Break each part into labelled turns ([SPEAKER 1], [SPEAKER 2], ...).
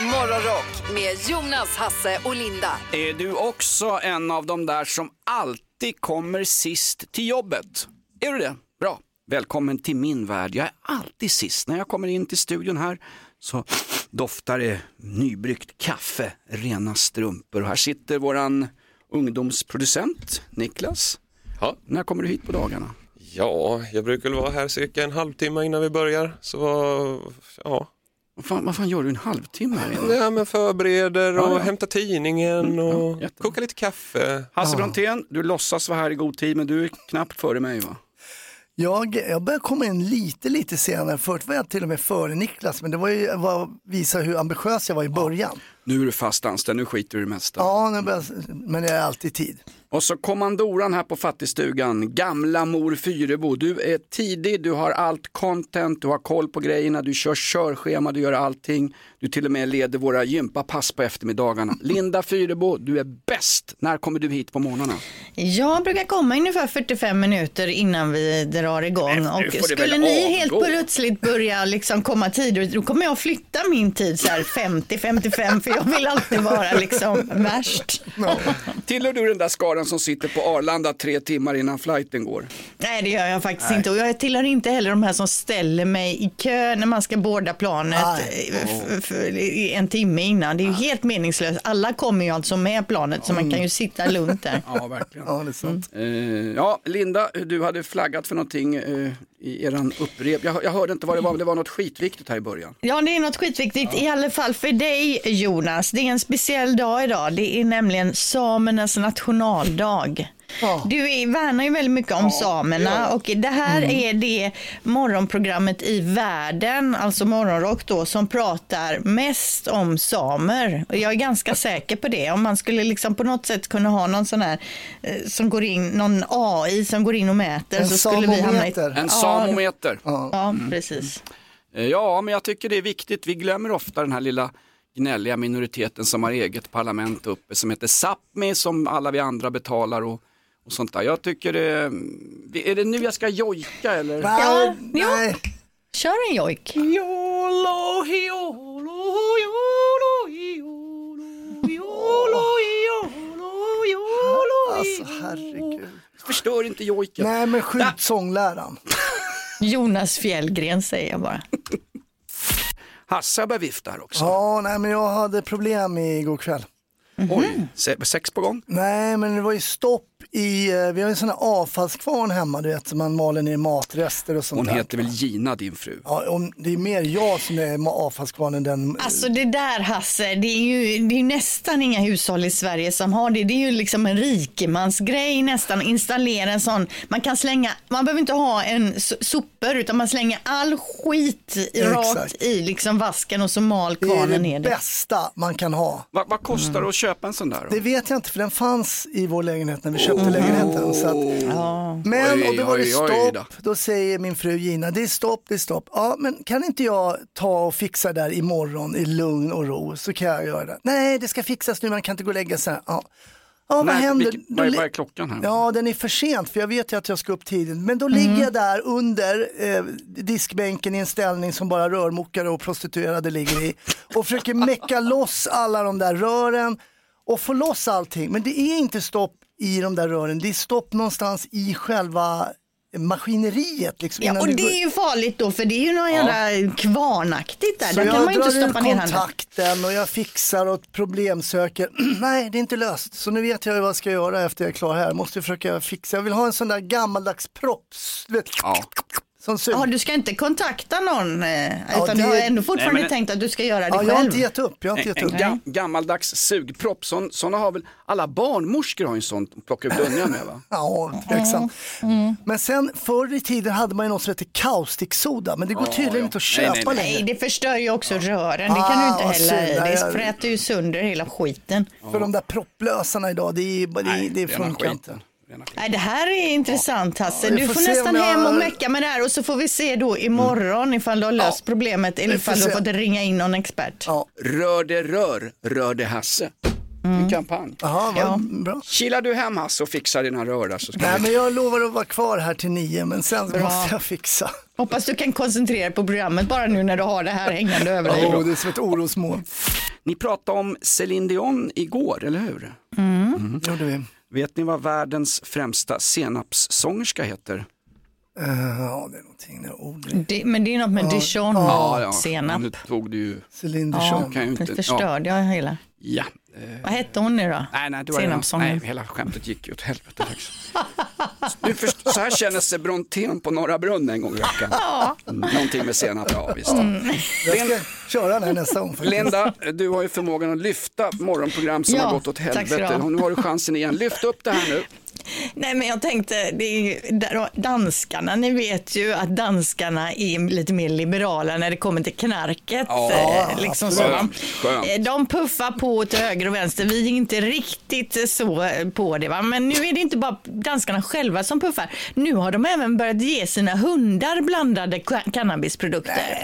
[SPEAKER 1] Morgonrock med Jonas, Hasse och Linda.
[SPEAKER 2] Är du också en av de där som alltid kommer sist till jobbet? Är du det? Bra. Välkommen till min värld. Jag är alltid sist. När jag kommer in till studion här så doftar det nybryggt kaffe, rena strumpor. Och här sitter våran ungdomsproducent Niklas.
[SPEAKER 3] Ja.
[SPEAKER 2] När kommer du hit på dagarna?
[SPEAKER 3] Ja, jag brukar vara här cirka en halvtimme innan vi börjar. Så ja,
[SPEAKER 2] Vad fan, vad fan gör du en halvtimme här inne?
[SPEAKER 3] ja men förbereder och
[SPEAKER 2] Ja, ja.
[SPEAKER 3] hämtar tidningen och
[SPEAKER 2] jättebra.
[SPEAKER 3] kokar lite kaffe.
[SPEAKER 2] Hasse Brontén, du låtsas vara här i god tid men du är knappt före mig va?
[SPEAKER 4] Jag, jag började komma in lite, lite senare. Förut var jag till och med före Niklas, men det var ju var visa hur ambitiös jag var i början.
[SPEAKER 2] Nu är du fast anställd, nu skiter du i det mesta.
[SPEAKER 4] Ja, men jag är alltid i tid.
[SPEAKER 2] Och så kommandoran här på fattigstugan, gamla mor Fyrebo. Du är tidig, du har allt content, du har koll på grejerna, du kör körschema, du gör allting. Du till och med leder våra gympapass på eftermiddagarna. Linda Fyrebo, du är bäst. När kommer du hit på morgnarna?
[SPEAKER 5] Jag brukar komma ungefär 45 minuter innan vi drar igång.
[SPEAKER 2] Men
[SPEAKER 5] Och skulle ni helt
[SPEAKER 2] avgå.
[SPEAKER 5] plötsligt börja liksom komma tidigare, då kommer jag flytta min tid så här 50-55 för jag vill alltid vara liksom värst.
[SPEAKER 2] Tillhör du den där skaran som sitter på Arlanda tre timmar innan flighten går?
[SPEAKER 5] Nej det gör jag faktiskt inte och jag tillhör inte heller de här som ställer mig i kö när man ska boarda planet
[SPEAKER 4] Nej.
[SPEAKER 5] eh, en timme innan. Det är ju helt meningslöst. Alla kommer ju alltså med planet så man kan ju sitta lugnt där.
[SPEAKER 2] Ja, verkligen.
[SPEAKER 4] Ja, det är sant.
[SPEAKER 2] Eh, ja, Linda, du hade flaggat för någonting eh, i eran upprep. Jag, jag hörde inte vad det var, men det var något skitviktigt här i början.
[SPEAKER 5] Ja, det är något skitviktigt, i alla fall för dig Jonas. Det är en speciell dag idag. Det är nämligen samernas nationaldag.
[SPEAKER 4] Ja.
[SPEAKER 5] Du är, värnar ju väldigt mycket om samerna och det här är det morgonprogrammet i världen, alltså morgonrock då, som pratar mest om samer. Och jag är ganska säker på det. Om man skulle liksom på något sätt kunna ha någon sån här eh, som går in, någon AI som går in och mäter
[SPEAKER 4] En
[SPEAKER 5] så skulle vi hamna i...
[SPEAKER 4] samometer.
[SPEAKER 2] En
[SPEAKER 5] Ja,
[SPEAKER 2] samometer.
[SPEAKER 5] Ja, precis.
[SPEAKER 2] Eh, Ja, men jag tycker det är viktigt. Vi glömmer ofta den här lilla gnälliga minoriteten som har eget parlament uppe som heter Sápmi som alla vi andra betalar och, och sånt där. Jag tycker det, är det nu jag ska jojka eller?
[SPEAKER 4] Nej,
[SPEAKER 5] Ja,
[SPEAKER 4] nej.
[SPEAKER 5] Kör en jojk.
[SPEAKER 2] Jolo, jolo, jolo, jolo, jolo, jolo, jolo,
[SPEAKER 4] Alltså herregud.
[SPEAKER 2] Förstör inte jojken.
[SPEAKER 4] Nej, men skjut sångläraren.
[SPEAKER 5] Jonas Fjällgren säger jag bara.
[SPEAKER 2] Hasse börjar vifta här också.
[SPEAKER 4] Ja, nej, men jag hade problem igår kväll.
[SPEAKER 2] Oj, se- sex på gång.
[SPEAKER 4] Nej, men det var ju stopp i, eh, vi har en sån här avfallskvarn hemma, du vet, som man maler ner matrester och sånt
[SPEAKER 2] Hon
[SPEAKER 4] där.
[SPEAKER 2] heter väl Gina din fru?
[SPEAKER 4] Ja, om, det är mer jag som är ma- avfallskvarn än den.
[SPEAKER 5] Alltså det där Hasse, det är ju det är nästan inga hushåll i Sverige som har det. Det är ju liksom en rikemansgrej nästan. Installera en sån. Man kan slänga, man behöver inte ha en sopor utan man slänger all skit i- rakt
[SPEAKER 4] Exakt.
[SPEAKER 5] i liksom vasken och så mal
[SPEAKER 4] det är
[SPEAKER 5] kvarnen
[SPEAKER 4] det
[SPEAKER 5] ner det.
[SPEAKER 4] bästa man kan ha.
[SPEAKER 2] Vad, vad kostar det att köpa en sån där? Då?
[SPEAKER 4] Det vet jag inte för den fanns i vår lägenhet när vi köpte lägenheten. Så att, men
[SPEAKER 2] Oj,
[SPEAKER 4] och då var det
[SPEAKER 2] oj, oj då.
[SPEAKER 4] stopp, då säger min fru Gina, det är stopp, det är stopp. Ja, men kan inte jag ta och fixa där imorgon i lugn och ro så kan jag göra det. Nej, det ska fixas nu, man kan inte gå och lägga sig. Ja. Ja, vad
[SPEAKER 2] Nej,
[SPEAKER 4] händer? Då
[SPEAKER 2] vad, är, vad är klockan här?
[SPEAKER 4] Ja, den är för sent för jag vet ju att jag ska upp tidigt. Men då
[SPEAKER 2] Mm.
[SPEAKER 4] ligger jag där under eh, diskbänken i en ställning som bara rörmokare och prostituerade ligger i och försöker mecka loss alla de där rören och få loss allting. Men det är inte stopp i de där rören, det är stopp någonstans i själva maskineriet. Liksom,
[SPEAKER 5] Ja, och det
[SPEAKER 4] går-
[SPEAKER 5] är ju farligt då för det är ju något jävla kvarnaktigt där.
[SPEAKER 4] så
[SPEAKER 5] Där kan
[SPEAKER 4] jag
[SPEAKER 5] man ju inte
[SPEAKER 4] drar ur
[SPEAKER 5] stoppa ner handen.
[SPEAKER 4] kontakten och jag fixar och problemsöker. Nej, det är inte löst. Så nu vet jag vad jag ska göra efter jag är klar här. Jag måste försöka fixa. Jag vill ha en sån där gammaldags props. Du vet,
[SPEAKER 2] Ja.
[SPEAKER 4] Som.
[SPEAKER 5] Ja, du ska inte kontakta någon eh,
[SPEAKER 4] Ja,
[SPEAKER 5] utan
[SPEAKER 4] det-
[SPEAKER 5] du har ändå fortfarande
[SPEAKER 2] Nej, men-
[SPEAKER 5] tänkt att du ska göra det
[SPEAKER 4] Ja,
[SPEAKER 5] själv.
[SPEAKER 4] jag har inte gett upp. Jag har inte
[SPEAKER 2] En,
[SPEAKER 4] gett
[SPEAKER 2] en
[SPEAKER 4] upp.
[SPEAKER 2] ga, gammaldags sugpropp, sån, såna har väl alla barnmorskor har en sån att plocka upp dunjan med va?
[SPEAKER 4] Ja, tveksamt. Men sen förr i tiden hade man ju något som heter kaustiksoda, men det går tydligen
[SPEAKER 2] ja.
[SPEAKER 4] inte att
[SPEAKER 2] Nej,
[SPEAKER 4] köpa
[SPEAKER 2] nej, nej.
[SPEAKER 5] Nej,
[SPEAKER 4] längre.
[SPEAKER 5] det förstör ju också rören. Det kan du
[SPEAKER 4] Ah,
[SPEAKER 5] inte hälla i. Det fräter ju sönder hela skiten.
[SPEAKER 4] För de där propplösarna idag, det, är, det, det funkar
[SPEAKER 2] skiten.
[SPEAKER 5] Nej, det här är intressant Hasse.
[SPEAKER 4] Ja,
[SPEAKER 5] du
[SPEAKER 4] får
[SPEAKER 5] får nästan
[SPEAKER 4] jag-
[SPEAKER 5] hem och mecka med det här och så får vi se då imorgon ifall du har löst problemet eller ifall du har fått ringa in någon expert.
[SPEAKER 4] Ja.
[SPEAKER 2] Rör det rör, rör det Hasse. En kampanj.
[SPEAKER 4] Vad
[SPEAKER 5] Ja.
[SPEAKER 4] bra.
[SPEAKER 2] Kilar du hem Hasse och fixar dina rör så ska
[SPEAKER 4] Nej,
[SPEAKER 2] vi...
[SPEAKER 4] men jag lovar att vara kvar här till nio, men sen
[SPEAKER 5] Bra.
[SPEAKER 4] måste jag fixa.
[SPEAKER 5] Hoppas du kan koncentrera dig på programmet bara nu när du har det här hängande över dig.
[SPEAKER 4] Oh, det är som ett orosmoln.
[SPEAKER 2] Ni pratade om Céline Dion igår, eller hur?
[SPEAKER 4] Gjorde vi.
[SPEAKER 2] Vet ni vad världens främsta senapssångerska heter?
[SPEAKER 4] Eh, ja, det är någonting, är ord.
[SPEAKER 5] Det, men det är något med dijon, senap.
[SPEAKER 2] Nu tog du ju...
[SPEAKER 4] Céline
[SPEAKER 5] Ja,
[SPEAKER 4] Dion.
[SPEAKER 2] kan ju inte-
[SPEAKER 5] det förstörde jag hela.
[SPEAKER 2] Ja. eh,
[SPEAKER 5] Vad hette hon nu då?
[SPEAKER 2] Nej, nej, det var det. Nej, hela skämtet gick ju åt helvete. Du först, så här känner sig Brontén på Norra Brunn en gång i veckan. Mm, Någonting med senap, ja visst.
[SPEAKER 4] Jag ska köra den här nästa gång. faktiskt.
[SPEAKER 2] Linda, du har ju förmågan att lyfta morgonprogram som
[SPEAKER 5] Ja,
[SPEAKER 2] har gått åt helvete. nu har du chansen igen. Lyft upp det här nu.
[SPEAKER 5] Nej men jag tänkte, det är danskarna, ni vet ju att danskarna är lite mer liberala när det kommer till knarket.
[SPEAKER 2] Ja,
[SPEAKER 5] eh, liksom så,
[SPEAKER 2] skönt, skönt.
[SPEAKER 5] Eh, De puffar på till höger och vänster, vi är inte riktigt så eh, på det. Va? Men nu är det inte bara danskarna själva som puffar. Nu har de även börjat ge sina hundar blandade cannabisprodukter.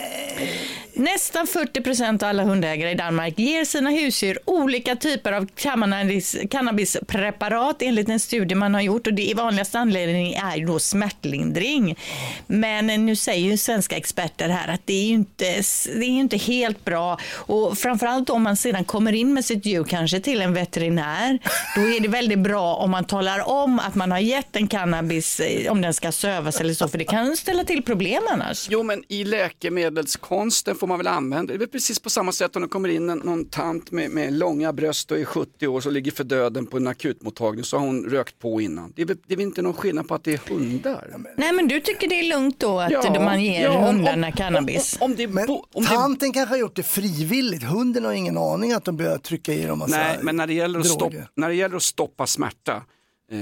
[SPEAKER 5] Nästan 40 procent av alla hundägare i Danmark ger sina husdjur olika typer av cannabis, cannabispreparat enligt en studie man har gjort och det vanligaste anledningen är då smärtlindring. Men nu säger ju svenska experter här att det är ju inte, det är ju inte helt bra och framförallt om man sedan kommer in med sitt djur kanske till en veterinär, då är det väldigt bra om man talar om att man har gett en cannabis, eh, om den ska sövas eller så, för det kan ställa till problem annars.
[SPEAKER 2] Jo, men i läkemedelskonsten får man väl använda det. är precis på samma sätt om det kommer in en, någon tant med, med långa bröst och är 70 år som ligger för döden på en akutmottagning så har hon rökt på innan. Det är, det är väl inte någon skillnad på att det är hundar?
[SPEAKER 5] Nej, men du tycker det är lugnt då att
[SPEAKER 2] Ja,
[SPEAKER 5] man ger
[SPEAKER 2] ja, om-
[SPEAKER 5] hundarna
[SPEAKER 2] om-
[SPEAKER 5] cannabis?
[SPEAKER 2] Om, om, det,
[SPEAKER 4] Men
[SPEAKER 2] om det,
[SPEAKER 4] tanten kanske har gjort det frivilligt. Hunden har ingen aning att de börjar trycka i dem massa
[SPEAKER 2] nej, men när det, gäller att stoppa, när det gäller att stoppa smärta, eh,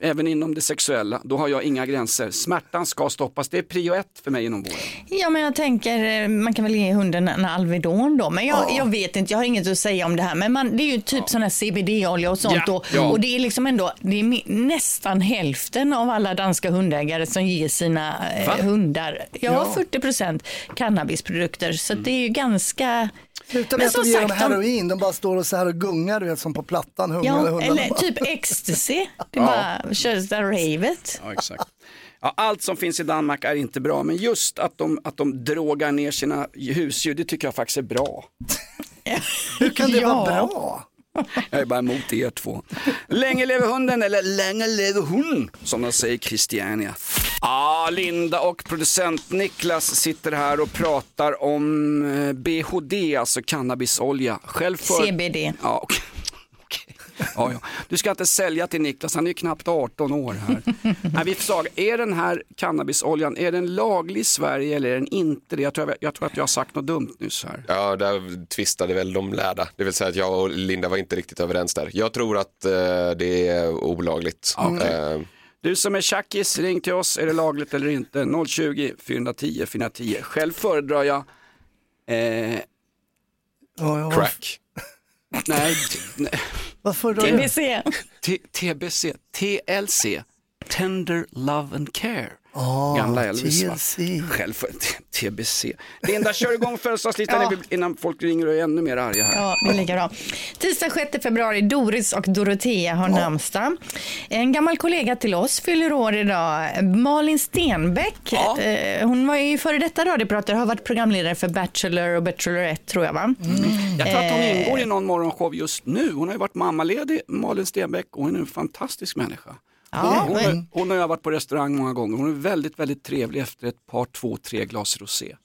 [SPEAKER 2] även inom det sexuella, då har jag inga gränser. Smärtan ska stoppas, det är prio ett för mig inom vården.
[SPEAKER 5] Ja, men jag tänker, eh, man kan väl ge hunden en Alvedon då. Men jag, jag vet inte, jag har inget att säga om det här. Men man, det är ju typ sån här CBD-olja och sånt.
[SPEAKER 2] Ja,
[SPEAKER 5] och,
[SPEAKER 2] ja.
[SPEAKER 5] och det är liksom ändå, det är nästan hälften av alla danska hundägare som ger sina eh,
[SPEAKER 2] Va?
[SPEAKER 5] hundar, ja, 40 procent cannabisprodukter. Så det är ju ganska...
[SPEAKER 4] Sluta
[SPEAKER 5] Men
[SPEAKER 4] med att
[SPEAKER 5] som
[SPEAKER 4] de ger dem
[SPEAKER 5] sagt, de-
[SPEAKER 4] heroin, de bara står och så här och gungar du vet som på plattan.
[SPEAKER 5] Ja, eller
[SPEAKER 4] bara.
[SPEAKER 5] typ ecstasy. Det är bara körs där ravet.
[SPEAKER 2] Ja, exakt. Ja, allt som finns i Danmark är inte bra, men just att de, att de drogar ner sina husdjur, det tycker jag faktiskt är bra.
[SPEAKER 4] Hur kan det
[SPEAKER 5] Ja.
[SPEAKER 4] vara bra?
[SPEAKER 2] Jag är bara emot er två. Länge lever hunden, eller länge lever hon, som de säger i Christiania. Ah, Linda och producent Niklas sitter här och pratar om eh, BHD, alltså cannabisolja. Själv för...
[SPEAKER 5] CBD.
[SPEAKER 2] Ja. Ja, ja. Du ska inte sälja till Niklas, han är ju knappt 18 år här. Nej, vi sa, är den här cannabisoljan, är den laglig i Sverige eller är den inte det? Jag tror, jag, jag tror att jag har sagt något dumt nyss här.
[SPEAKER 3] Ja, där tvistade väl de lärda. Det vill säga att jag och Linda var inte riktigt överens där. Jag tror att eh, det är olagligt. Eh,
[SPEAKER 2] Du som är tjackis, ring till oss. Är det lagligt eller inte? 020 410 410. Själv föredrar jag, eh,
[SPEAKER 4] ja,
[SPEAKER 3] crack.
[SPEAKER 2] Nej,
[SPEAKER 4] Vad föredrar du?
[SPEAKER 5] TBC.
[SPEAKER 2] T- TBC, TLC, Tender Love and Care.
[SPEAKER 4] Ah,
[SPEAKER 2] Gamla Elvis va?
[SPEAKER 4] TLC.
[SPEAKER 2] Själv för TBC. Linda, kör igång födelsedagslistan
[SPEAKER 5] Ja.
[SPEAKER 2] innan folk ringer och är ännu mer arga här.
[SPEAKER 5] Ja, det är lika bra. Tisdag 6 februari, Doris och Dorotea har namnsdag. En gammal kollega till oss fyller år idag, Malin Stenbeck.
[SPEAKER 2] Ja.
[SPEAKER 5] Eh, Hon var ju före detta radiopratare, har varit programledare för Bachelor och Bachelorette tror jag va?
[SPEAKER 2] Jag tror att hon
[SPEAKER 5] Eh.
[SPEAKER 2] ingår i någon morgonshow just nu. Hon har ju varit mammaledig, Malin Stenbeck, och hon är en fantastisk människa.
[SPEAKER 5] Ja,
[SPEAKER 2] Hon, har, hon har jag varit på restaurang många gånger. Hon är väldigt, väldigt trevlig efter ett par, två, tre glas rosé.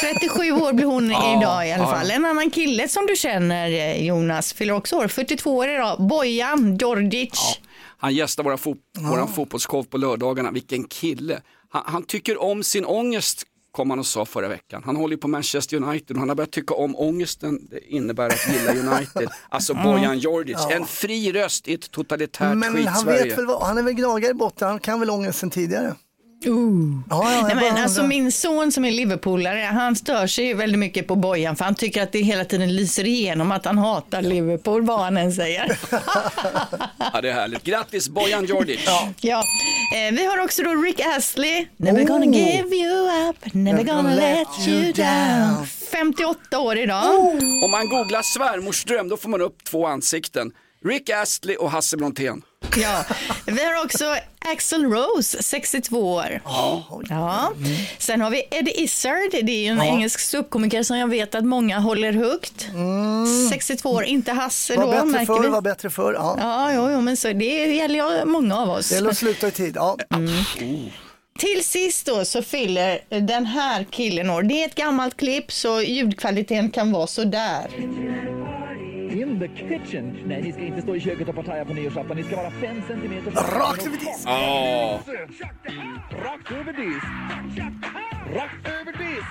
[SPEAKER 5] 37 år blir hon
[SPEAKER 2] Ja,
[SPEAKER 5] idag i alla
[SPEAKER 2] ja.
[SPEAKER 5] fall. En annan kille som du känner eh, Jonas fyller också år, 42 år idag, Bojan Djordjic.
[SPEAKER 2] Han gästar våra fot våran fotbollsshow på lördagarna. Vilken kille. Han, han tycker om sin ångest, kom han och sa förra veckan. Han håller ju på Manchester United och han har börjat tycka om ångesten det innebär att gilla United. Alltså Bojan Djordjic, en fri röst i ett totalitärt
[SPEAKER 4] Men han
[SPEAKER 2] skit-Sverige.
[SPEAKER 4] vet väl vad, han är väl gnagare i botten, han kan väl ångesten tidigare. Ja, ja, jag
[SPEAKER 5] Nej,
[SPEAKER 4] bara
[SPEAKER 5] men alltså min son som är Liverpoolare, han stör sig ju väldigt mycket på Bojan för han tycker att det hela tiden lyser igenom att han hatar Liverpool, vad han än säger.
[SPEAKER 2] Ja, det är härligt. Grattis Bojan Djordjic.
[SPEAKER 5] ja. eh, vi har också då Rick Astley, Never
[SPEAKER 4] Oh.
[SPEAKER 5] gonna give you up, never gonna let you down. 58 år idag.
[SPEAKER 2] Om man googlar svärmors dröm då får man upp två ansikten. Rick Astley och Hasse Brontén.
[SPEAKER 5] Ja, vi har också Axel Rose, 62 år. Ja. Sen har vi Eddie Izzard, det är ju en engelsk ståuppkomiker som jag vet att många håller högt. 62 år, inte Hasse
[SPEAKER 4] Var
[SPEAKER 5] då
[SPEAKER 4] bättre förr,
[SPEAKER 5] vi.
[SPEAKER 4] var bättre förr. Ja.
[SPEAKER 5] Ja, jo, jo, men så det gäller ju många av oss.
[SPEAKER 4] Det gäller att sluta i tid. Ja.
[SPEAKER 5] Till sist då så fyller den här killen år. Det är ett gammalt klipp så ljudkvaliteten kan vara sådär.
[SPEAKER 6] In the kitchen. Nej, ni ska inte stå i köket och partaja på nyårsafton. Ni ska vara fem centimeter
[SPEAKER 4] Rakt över disk.
[SPEAKER 6] Rakt över disk. Rakt över disk.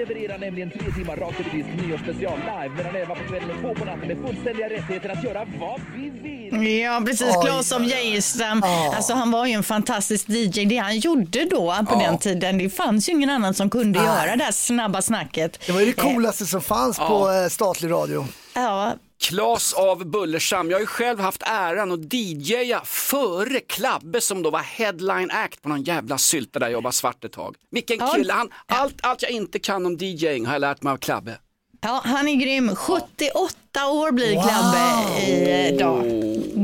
[SPEAKER 6] Levererar nämligen tre timmar rakt över disk nyårsspecial live mellan 11 på kvällen och 2 på natten med fullständiga rättigheter att göra vad vi vill.
[SPEAKER 5] Ja, precis.
[SPEAKER 4] Oj,
[SPEAKER 5] Claes av
[SPEAKER 4] oj, oj.
[SPEAKER 5] Geijerstam. Alltså, han var ju en fantastisk DJ. Det han gjorde då på den tiden, det fanns ju ingen annan som kunde göra det här snabba snacket.
[SPEAKER 4] Det var ju det coolaste som fanns på eh, statlig radio.
[SPEAKER 5] Ja,
[SPEAKER 2] Klas av Bullersam. Jag har ju själv haft äran att DJa före Klabbe som då var headline act på någon jävla sylta där jag jobbade svart ett tag. Vilken kille, han, allt, allt jag inte kan om DJing har jag lärt mig av Klabbe.
[SPEAKER 5] ja, han är grym. 78 år blir Klabbe idag.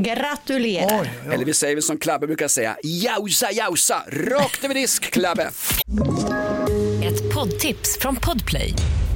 [SPEAKER 5] Gratulerar.
[SPEAKER 4] Oj, oj,
[SPEAKER 2] Eller vi säger som Klabbe brukar säga, jausa jausa, rakt över disk Klabbe.
[SPEAKER 7] Ett poddtips från Podplay.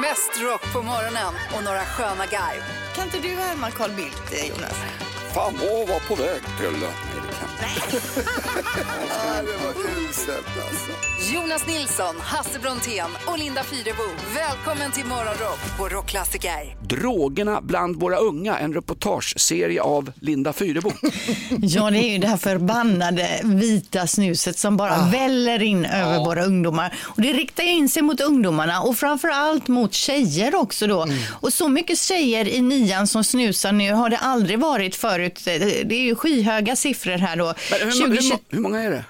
[SPEAKER 1] Mest rock på morgonen och några sköna garv.
[SPEAKER 5] Kan inte du härma Carl Bildt, eh, Jonas?
[SPEAKER 2] Fan vad var på väg till... Det kan
[SPEAKER 1] Jonas Nilsson, Hasse Brontén och Linda Fyrebo. Välkommen till Morgonrock på Rockklassiker.
[SPEAKER 2] Drogerna bland våra unga, en reportageserie av Linda Fyrebo.
[SPEAKER 5] Ja, det är ju det här förbannade vita snuset som bara väller in över våra ungdomar. Och det riktar ju in sig mot ungdomarna och framför allt mot tjejer också då. Och så mycket tjejer i nian som snusar nu har det aldrig varit förut. Det är ju skyhöga siffror här då.
[SPEAKER 2] Hur, hur,
[SPEAKER 5] 20,
[SPEAKER 2] hur, hur många är det?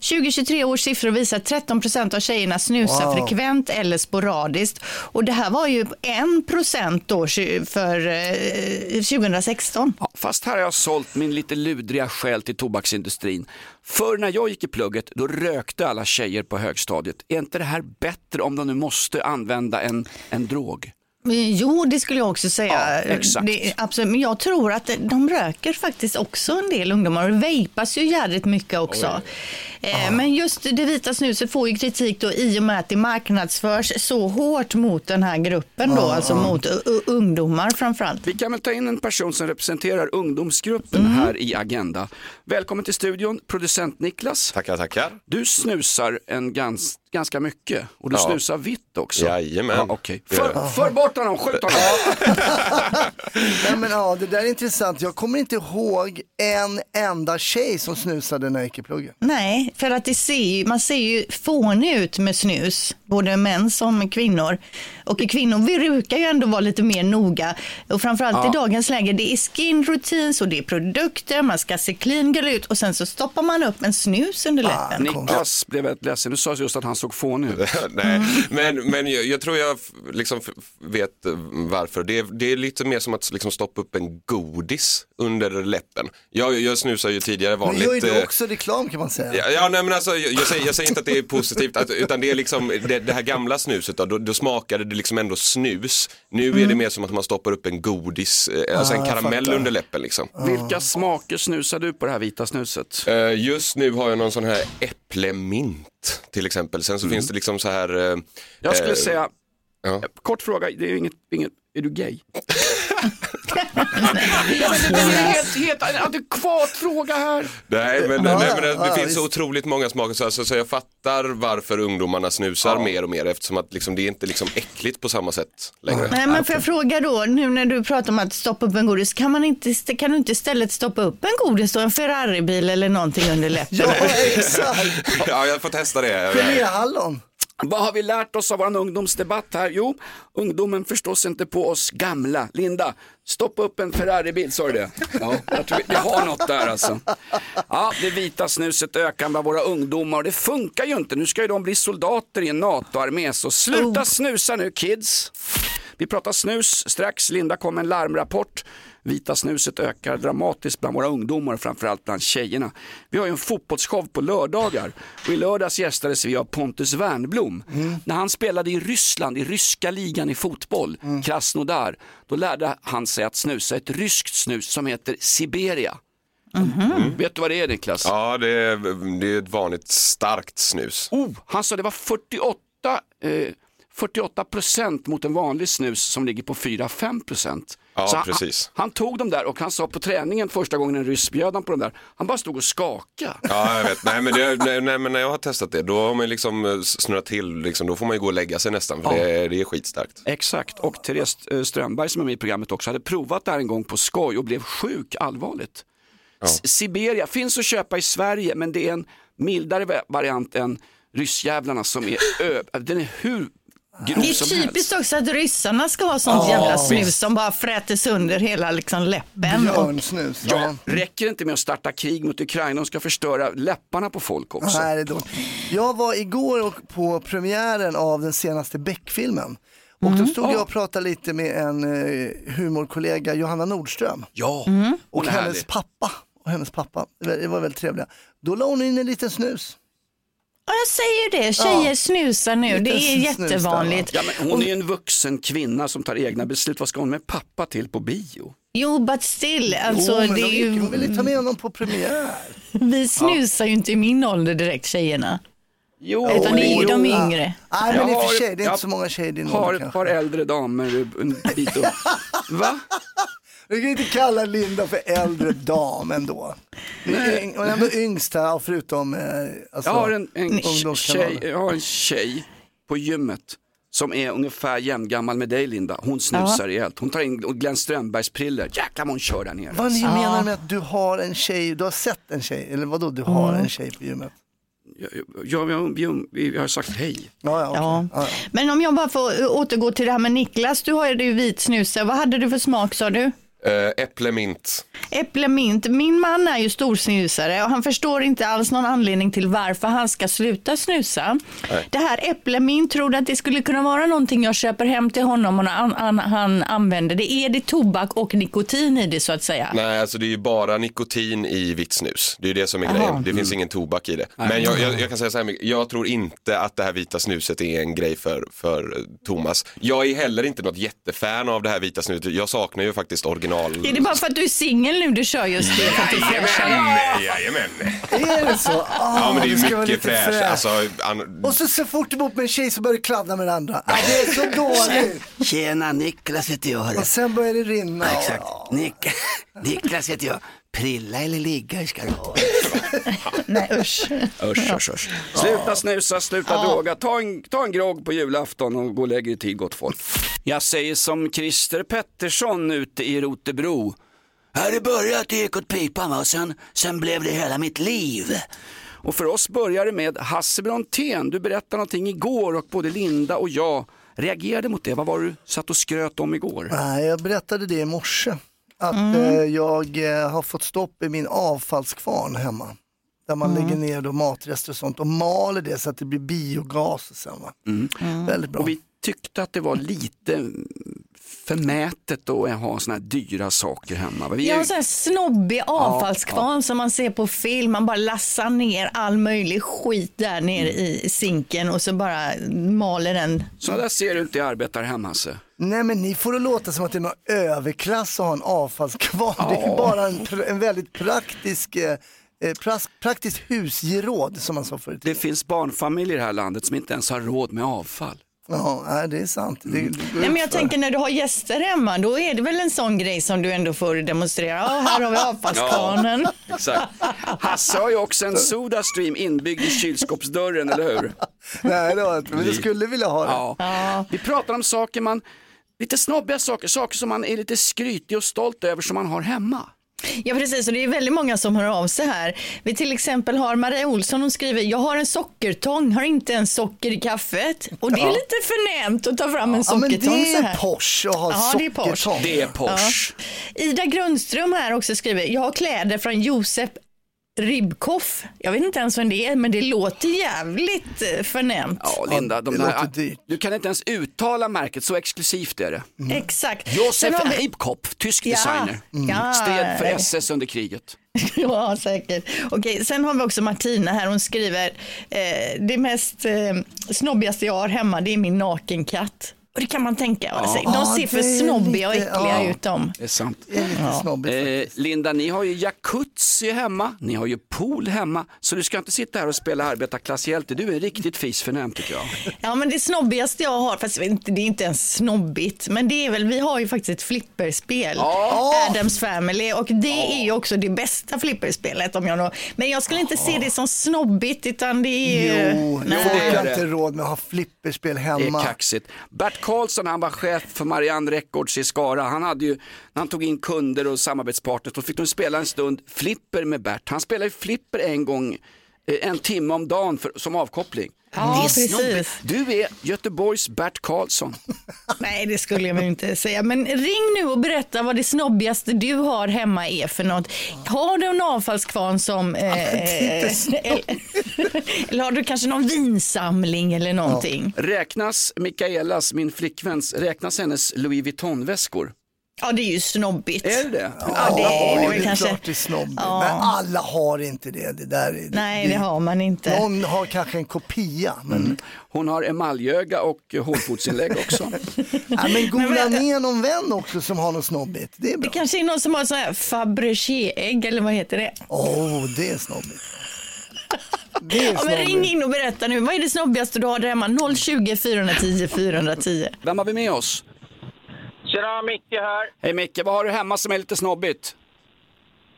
[SPEAKER 5] 2023 års siffror visar att 13 procent av tjejerna snusar
[SPEAKER 4] Wow.
[SPEAKER 5] frekvent eller sporadiskt. Och det här var ju 1 procent då för eh, 2016.
[SPEAKER 2] Ja, fast här har jag sålt min lite ludriga själ till tobaksindustrin. För när jag gick i plugget, då rökte alla tjejer på högstadiet. Är inte det här bättre om de nu måste använda en, en drog?
[SPEAKER 5] Jo, det skulle jag också säga.
[SPEAKER 2] Ja, exakt.
[SPEAKER 5] Det, absolut. Men jag tror att de röker faktiskt också en del ungdomar och det vejpas ju jävligt mycket också. Eh, Men just det vita snuset får ju kritik då i och med att det marknadsförs så hårt mot den här gruppen då, alltså mot ungdomar framförallt.
[SPEAKER 2] Vi kan väl ta in en person som representerar ungdomsgruppen här i Agenda. Välkommen till studion, producent Niklas.
[SPEAKER 3] Tackar, tackar.
[SPEAKER 2] Du snusar en gans, ganska mycket och du
[SPEAKER 3] Ja.
[SPEAKER 2] snusar vitt också.
[SPEAKER 3] Jajamän.
[SPEAKER 2] Ja,
[SPEAKER 3] gör
[SPEAKER 2] för, för bort honom, skjut honom.
[SPEAKER 4] Nej, men, ja, det där är intressant. Jag kommer inte ihåg en enda tjej som snusade när jag gick i plugget.
[SPEAKER 5] Nej, för att det ser man ser ju fånig ut med snus, både män som kvinnor. Och kvinnor brukar ju ändå vara lite mer noga. Och framförallt i dagens läge, det är skin routines och det är produkter, man ska se clean girl ut och sen så stoppar man upp en snus under läppen.
[SPEAKER 2] Niklas blev väldigt ledsen, du sa just att han såg fånig ut.
[SPEAKER 3] Nej, men, men jag, jag tror jag liksom vet eh, varför. Det är, det är lite mer som att liksom stoppa upp en godis under läppen. Jag, jag snusar ju tidigare
[SPEAKER 4] Men
[SPEAKER 3] vanligt.
[SPEAKER 4] gör ju du
[SPEAKER 3] eh,
[SPEAKER 4] också reklam kan man säga.
[SPEAKER 3] Ja, ja nej, men alltså, jag, jag, säger, jag säger inte att det är positivt, att, utan det är liksom det, det här gamla snuset då, då, då smakade det liksom ändå snus. Nu är det mer som att man stoppar upp en godis, eh, alltså en
[SPEAKER 4] Ah, jag
[SPEAKER 3] karamell under läppen liksom.
[SPEAKER 2] Vilka smaker snusar du på det här vita snuset?
[SPEAKER 3] Eh, just nu har jag någon sån här äpplemint till exempel. Sen så finns det liksom så här. eh,
[SPEAKER 2] Jag skulle
[SPEAKER 3] eh,
[SPEAKER 2] säga,
[SPEAKER 3] ja.
[SPEAKER 2] kort fråga, det är inget, inget är du gay? Ja, men det är en helt, helt adekvat fråga här.
[SPEAKER 3] Nej men,
[SPEAKER 4] Ja,
[SPEAKER 3] nej, men det,
[SPEAKER 4] ja,
[SPEAKER 3] det
[SPEAKER 4] ja,
[SPEAKER 3] finns så otroligt många smaker så, alltså, så jag fattar varför ungdomarna snusar mer och mer eftersom att liksom, det är inte liksom äckligt på samma sätt längre.
[SPEAKER 5] Nej, men får jag fråga då, nu när du pratar om att stoppa upp en godis, kan, man inte, kan du inte istället stoppa upp en godis och en Ferraribil eller någonting under läppen?
[SPEAKER 4] Ja, exakt.
[SPEAKER 3] Ja, jag får testa det.
[SPEAKER 4] Geléhallon.
[SPEAKER 2] Vad har vi lärt oss av vår ungdomsdebatt här? Jo, ungdomen förstås inte på oss gamla. Linda, stoppa upp en Ferrari-bil, sa du det? Ja, jag tror vi, vi har något där alltså. Ja, det vita snuset ökar bland våra ungdomar och det funkar ju inte. Nu ska ju de bli soldater i en NATO-armé, så sluta snusa nu kids. Vi pratar snus strax. Linda kom med en larmrapport. Vita snuset ökar dramatiskt bland våra ungdomar, framförallt bland tjejerna. Vi har ju en fotbollsshow på lördagar och i lördags gästades vi av Pontus Wernbloom. När han spelade i Ryssland, i ryska ligan i fotboll, Krasnodar, då lärde han sig att snusa ett ryskt snus som heter Siberia. Vet du vad det är Niklas?
[SPEAKER 3] Ja, det är, det är ett vanligt starkt snus.
[SPEAKER 2] Oh, han sa det var 48, eh, 48 procent mot en vanlig snus som ligger på 4-5 procent.
[SPEAKER 3] Ja,
[SPEAKER 2] Så han,
[SPEAKER 3] precis.
[SPEAKER 2] Han, tog dem där och han sa på träningen första gången en ryss bjöd han på dem där, han bara stod och skakade.
[SPEAKER 3] Ja, jag vet. Nej men, det, nej, nej, men när jag har testat det, då har man liksom eh, snurrat till, liksom, då får man ju gå och lägga sig nästan, för
[SPEAKER 2] Ja.
[SPEAKER 3] det, är, det är skitstarkt.
[SPEAKER 2] Exakt, och Therese eh, Strömberg som är med i programmet också hade provat det här en gång på skoj och blev sjuk allvarligt. S- Siberia finns att köpa i Sverige men det är en mildare va- variant än ryssjävlarna som är ö- den är hur
[SPEAKER 5] Det är typiskt också att ryssarna ska ha sånt jävla snus som bara fräter sönder hela liksom, läppen. Och,
[SPEAKER 4] Björnsnus. Ja.
[SPEAKER 2] Ja, räcker det inte med att starta krig mot Ukraina, de ska förstöra läpparna på folk också.
[SPEAKER 4] Nej, det är. Jag var igår och på premiären av den senaste Beck-filmen. Och då stod jag och pratade lite med en eh, humorkollega, Johanna Nordström.
[SPEAKER 2] Ja,
[SPEAKER 4] Och
[SPEAKER 2] hon är
[SPEAKER 4] hennes
[SPEAKER 2] härlig.
[SPEAKER 4] pappa. Och hennes pappa. Det var väldigt trevliga. Då la hon in en liten snus.
[SPEAKER 5] Ja, jag säger det, tjejer
[SPEAKER 4] Ja.
[SPEAKER 5] snusar nu, det är jättevanligt.
[SPEAKER 2] Ja, men hon är ju en vuxen kvinna som tar egna beslut. Vad ska hon med pappa till på bio?
[SPEAKER 5] Jo, but still, alltså,
[SPEAKER 4] Jo, men
[SPEAKER 5] det
[SPEAKER 4] de
[SPEAKER 5] är ju,
[SPEAKER 4] Hon ville ta med honom på premiär.
[SPEAKER 5] vi snusar ju inte i min ålder direkt, tjejerna.
[SPEAKER 2] Jo,
[SPEAKER 5] Utan det är ju de
[SPEAKER 4] Ja.
[SPEAKER 5] yngre.
[SPEAKER 4] Nej, men i och för
[SPEAKER 2] har-
[SPEAKER 4] sig, det är inte så många tjejer i din
[SPEAKER 2] har
[SPEAKER 4] ålder
[SPEAKER 2] ett
[SPEAKER 4] kanske.
[SPEAKER 2] par äldre damer en bit upp. Va?
[SPEAKER 4] Du kan inte kalla Linda för äldre dam ändå. Hon är yng- hon är ändå yngst här, förutom eh, alltså,
[SPEAKER 2] Jag har en, en, tjej, jag har en tjej på gymmet som är ungefär jämngammal med dig Linda. Hon snusar rejält. Hon tar in Glenn Strömbergs priller. Jäklar vad hon kör där nere.
[SPEAKER 4] Vad ni menar med att du har en tjej, du har sett en tjej, eller vadå du har en tjej på gymmet?
[SPEAKER 2] Jag, vi har sagt hej.
[SPEAKER 4] Ja, ja, okej.
[SPEAKER 5] Ja.
[SPEAKER 4] ja. ja.
[SPEAKER 5] Men om jag bara får återgå till det här med Niklas, du har ju vit snus. Vad hade du för smak sa du?
[SPEAKER 3] Äh, äpplemint.
[SPEAKER 5] Äpplemint. Min man är ju storsnusare och han förstår inte alls någon anledning till varför han ska sluta snusa. Det här äpplemint, tror du att det skulle kunna vara någonting jag köper hem till honom och han, han, han använder det? Är det tobak och nikotin i det så att säga?
[SPEAKER 3] Nej, alltså det är ju bara nikotin i vitt snus. Det är ju det som är grejen. Det finns ingen tobak i det. Men jag, jag, jag kan säga så här mycket, jag tror inte att det här vita snuset är en grej för, för eh, Thomas. Jag är heller inte något jättefan av det här vita snuset. Jag saknar ju faktiskt original.
[SPEAKER 5] Är det bara för att du är singel nu du kör just det? För att du är fräschare?
[SPEAKER 3] Jajamän, jajamän.
[SPEAKER 4] Är det så? Ah,
[SPEAKER 3] Ja men det är mycket fräscht.
[SPEAKER 4] fräsch.
[SPEAKER 3] Alltså, an...
[SPEAKER 4] Och så så fort du bor med en tjej så börjar du kladda med den andra. Ah, det är så dåligt.
[SPEAKER 8] Tjena, Niklas heter jag.
[SPEAKER 4] Och sen börjar det rinna.
[SPEAKER 8] Exakt. Nick, Niklas heter jag. Prilla eller ligga ska du ha.
[SPEAKER 5] Nej usch.
[SPEAKER 2] Usch, usch, usch. Sluta snusa, sluta droga. Ta en, ta en grogg på julafton och gå och lägg i tid gott folk. Jag säger som Christer Pettersson ute i Rotebro.
[SPEAKER 8] Ja, det började i Ekot pipan va? och sen, sen blev det hela mitt liv.
[SPEAKER 2] Och för oss börjar det med Hasse Brontén. Du berättade någonting igår och både Linda och jag reagerade mot det. Vad var det du satt och skröt om igår?
[SPEAKER 4] Nej, jag berättade det i morse. Att eh, jag eh, har fått stopp i min avfallskvarn hemma. Där man lägger ner då matrester och sånt och maler det så att det blir biogas sen. Va? Väldigt bra.
[SPEAKER 2] Och vi tyckte att det var lite förmätet att ha såna här dyra saker hemma. Vi
[SPEAKER 5] Jag
[SPEAKER 2] är
[SPEAKER 5] har en sån här snobbig avfallskvarn som man ser på film. Man bara lassar ner all möjlig skit där nere i sinken och så bara maler den.
[SPEAKER 2] Sådana där ser du inte i arbetarhem Hasse.
[SPEAKER 4] Nej men ni får det låta som att det är någon överklass att ha en avfallskvarn. Det är bara en, pr- en väldigt praktisk, eh, eh, pras- praktiskt husgeråd som man sa förut.
[SPEAKER 2] Det finns barnfamiljer i det här landet som inte ens har råd med avfall.
[SPEAKER 4] Ja, nej, det är sant. Det, det går
[SPEAKER 5] Nej, men jag tänker när du har gäster hemma, då är det väl en sån grej som du ändå får demonstrera. Ja, här har vi avfallskvarnen.
[SPEAKER 2] Exakt. Hasse har ju också en Sodastream inbyggd i kylskåpsdörren, eller hur?
[SPEAKER 4] Nej, det var inte, men jag skulle vilja ha det.
[SPEAKER 2] Ja. Vi pratar om saker man, lite snobbiga saker, saker som man är lite skrytig och stolt över som man har hemma.
[SPEAKER 5] Ja precis, och det är väldigt många som hör av sig här. Vi till exempel har Maria Olsson, hon skriver, jag har en sockertång, har inte ens socker i kaffet. Och det är
[SPEAKER 4] Ja.
[SPEAKER 5] lite förnämt att ta fram en
[SPEAKER 4] Ja, men
[SPEAKER 5] sockertång
[SPEAKER 4] det är. Porsche att ha
[SPEAKER 5] Ja, det är Porsche.
[SPEAKER 4] sockertång.
[SPEAKER 2] Det är Porsche.
[SPEAKER 5] Ja. Ida Grundström här också skriver, jag har kläder från Josef Ribkoff. Jag vet inte ens vem det är, men det låter jävligt eh, förnämt.
[SPEAKER 2] Ja, Linda, de där, du kan inte ens uttala märket, så exklusivt är det.
[SPEAKER 5] Exakt.
[SPEAKER 2] Josef
[SPEAKER 5] vi-
[SPEAKER 2] Reibkopf, tysk
[SPEAKER 5] Ja.
[SPEAKER 2] designer.
[SPEAKER 5] Ja.
[SPEAKER 2] Stred för SS under kriget.
[SPEAKER 5] Ja, säkert. Okej, sen har vi också Martina här. Hon skriver, eh, det mest eh, snobbigaste jag har hemma, det är min nakenkatt. Och det kan man tänka sig. De
[SPEAKER 4] Ja,
[SPEAKER 5] ser för snobbiga och äckliga
[SPEAKER 4] ja.
[SPEAKER 5] ut de.
[SPEAKER 2] Det är sant.
[SPEAKER 4] Det är lite snobbigt.
[SPEAKER 2] Eh, Linda, ni har ju jacuzzi hemma, ni har ju pool hemma, så du ska inte sitta här och spela arbetarklasshjälte. Du är riktigt fisförnäm tycker jag.
[SPEAKER 5] Ja, men det snobbigaste jag har, fast jag det är inte ens snobbigt, men det är väl, vi har ju faktiskt ett flipperspel, Adams Family, och det är ju också det bästa flipperspelet om jag nå. Men jag skulle inte se det som snobbigt, utan det är ju...
[SPEAKER 4] Jo,
[SPEAKER 5] Nej.
[SPEAKER 2] är
[SPEAKER 4] har inte råd med att ha flipperspel
[SPEAKER 2] Det är
[SPEAKER 4] hemma.
[SPEAKER 2] kaxigt. Bert Karlsson, han var chef för Marianne Records i Skara. Han hade ju, när han tog in kunder och samarbetspartners, då fick de spela en stund flipper med Bert. Han spelade ju flipper en gång, en timme om dagen för, som avkoppling.
[SPEAKER 5] Ja, precis.
[SPEAKER 2] Du är Göteborgs Bert Karlsson.
[SPEAKER 5] Nej, det skulle jag väl inte säga. Men ring nu och berätta vad det snobbigaste du har hemma är för något. Har du en avfallskvarn som... Eh, eller, eller har du kanske någon vinsamling eller någonting?
[SPEAKER 2] Räknas Mikaelas, min flickväns, räknas hennes Louis Vuitton-väskor?
[SPEAKER 5] Ja, det är ju snobbigt.
[SPEAKER 2] Är det det?
[SPEAKER 5] Ja, det är det
[SPEAKER 4] Ja, det är
[SPEAKER 5] kanske.
[SPEAKER 4] klart det är snobbigt.
[SPEAKER 5] Ja.
[SPEAKER 4] Men alla har inte det. det, där, är-
[SPEAKER 5] Nej, det har man inte.
[SPEAKER 4] Någon har kanske en kopia. Men,
[SPEAKER 2] Hon har emaljöga och hålfotsinlägg också.
[SPEAKER 4] ja, men gola ner någon vän också som har något snobbigt. Det är
[SPEAKER 5] Det
[SPEAKER 4] bra.
[SPEAKER 5] kanske är någon som har sån här Fabergé-ägg eller vad heter det?
[SPEAKER 4] Åh, det är snobbigt. Det är
[SPEAKER 5] Ja, men ring in och berätta nu. Vad är det snobbigaste du har där hemma? 020 410 410.
[SPEAKER 2] Vem har vi med oss?
[SPEAKER 9] Tjena, Micke här.
[SPEAKER 2] Hej Micke, vad har du hemma som är lite snobbigt?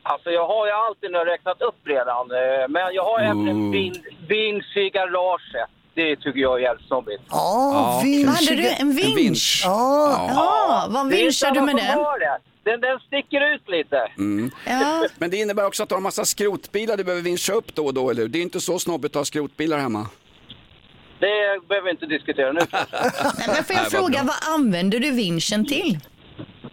[SPEAKER 9] Alltså jag har ju alltid nu räknat upp redan, eh, men jag har även en vin, vinsch i garaget. Det tycker jag är jävligt snobbigt.
[SPEAKER 4] Ja, vinsch.
[SPEAKER 5] Hade du en vinsch?
[SPEAKER 2] vinsch.
[SPEAKER 4] Ja,
[SPEAKER 5] Ja, vad vinschar du med den?
[SPEAKER 9] Den, den sticker ut lite.
[SPEAKER 5] Ja.
[SPEAKER 2] Men det innebär också att du har en massa skrotbilar du behöver vinscha upp då och då, eller hur? Det är inte så snobbigt att ha skrotbilar hemma.
[SPEAKER 9] Det behöver vi inte diskutera nu.
[SPEAKER 5] Nej, men får jag
[SPEAKER 2] vad
[SPEAKER 5] fråga,
[SPEAKER 2] bra.
[SPEAKER 5] vad använder du vinschen till?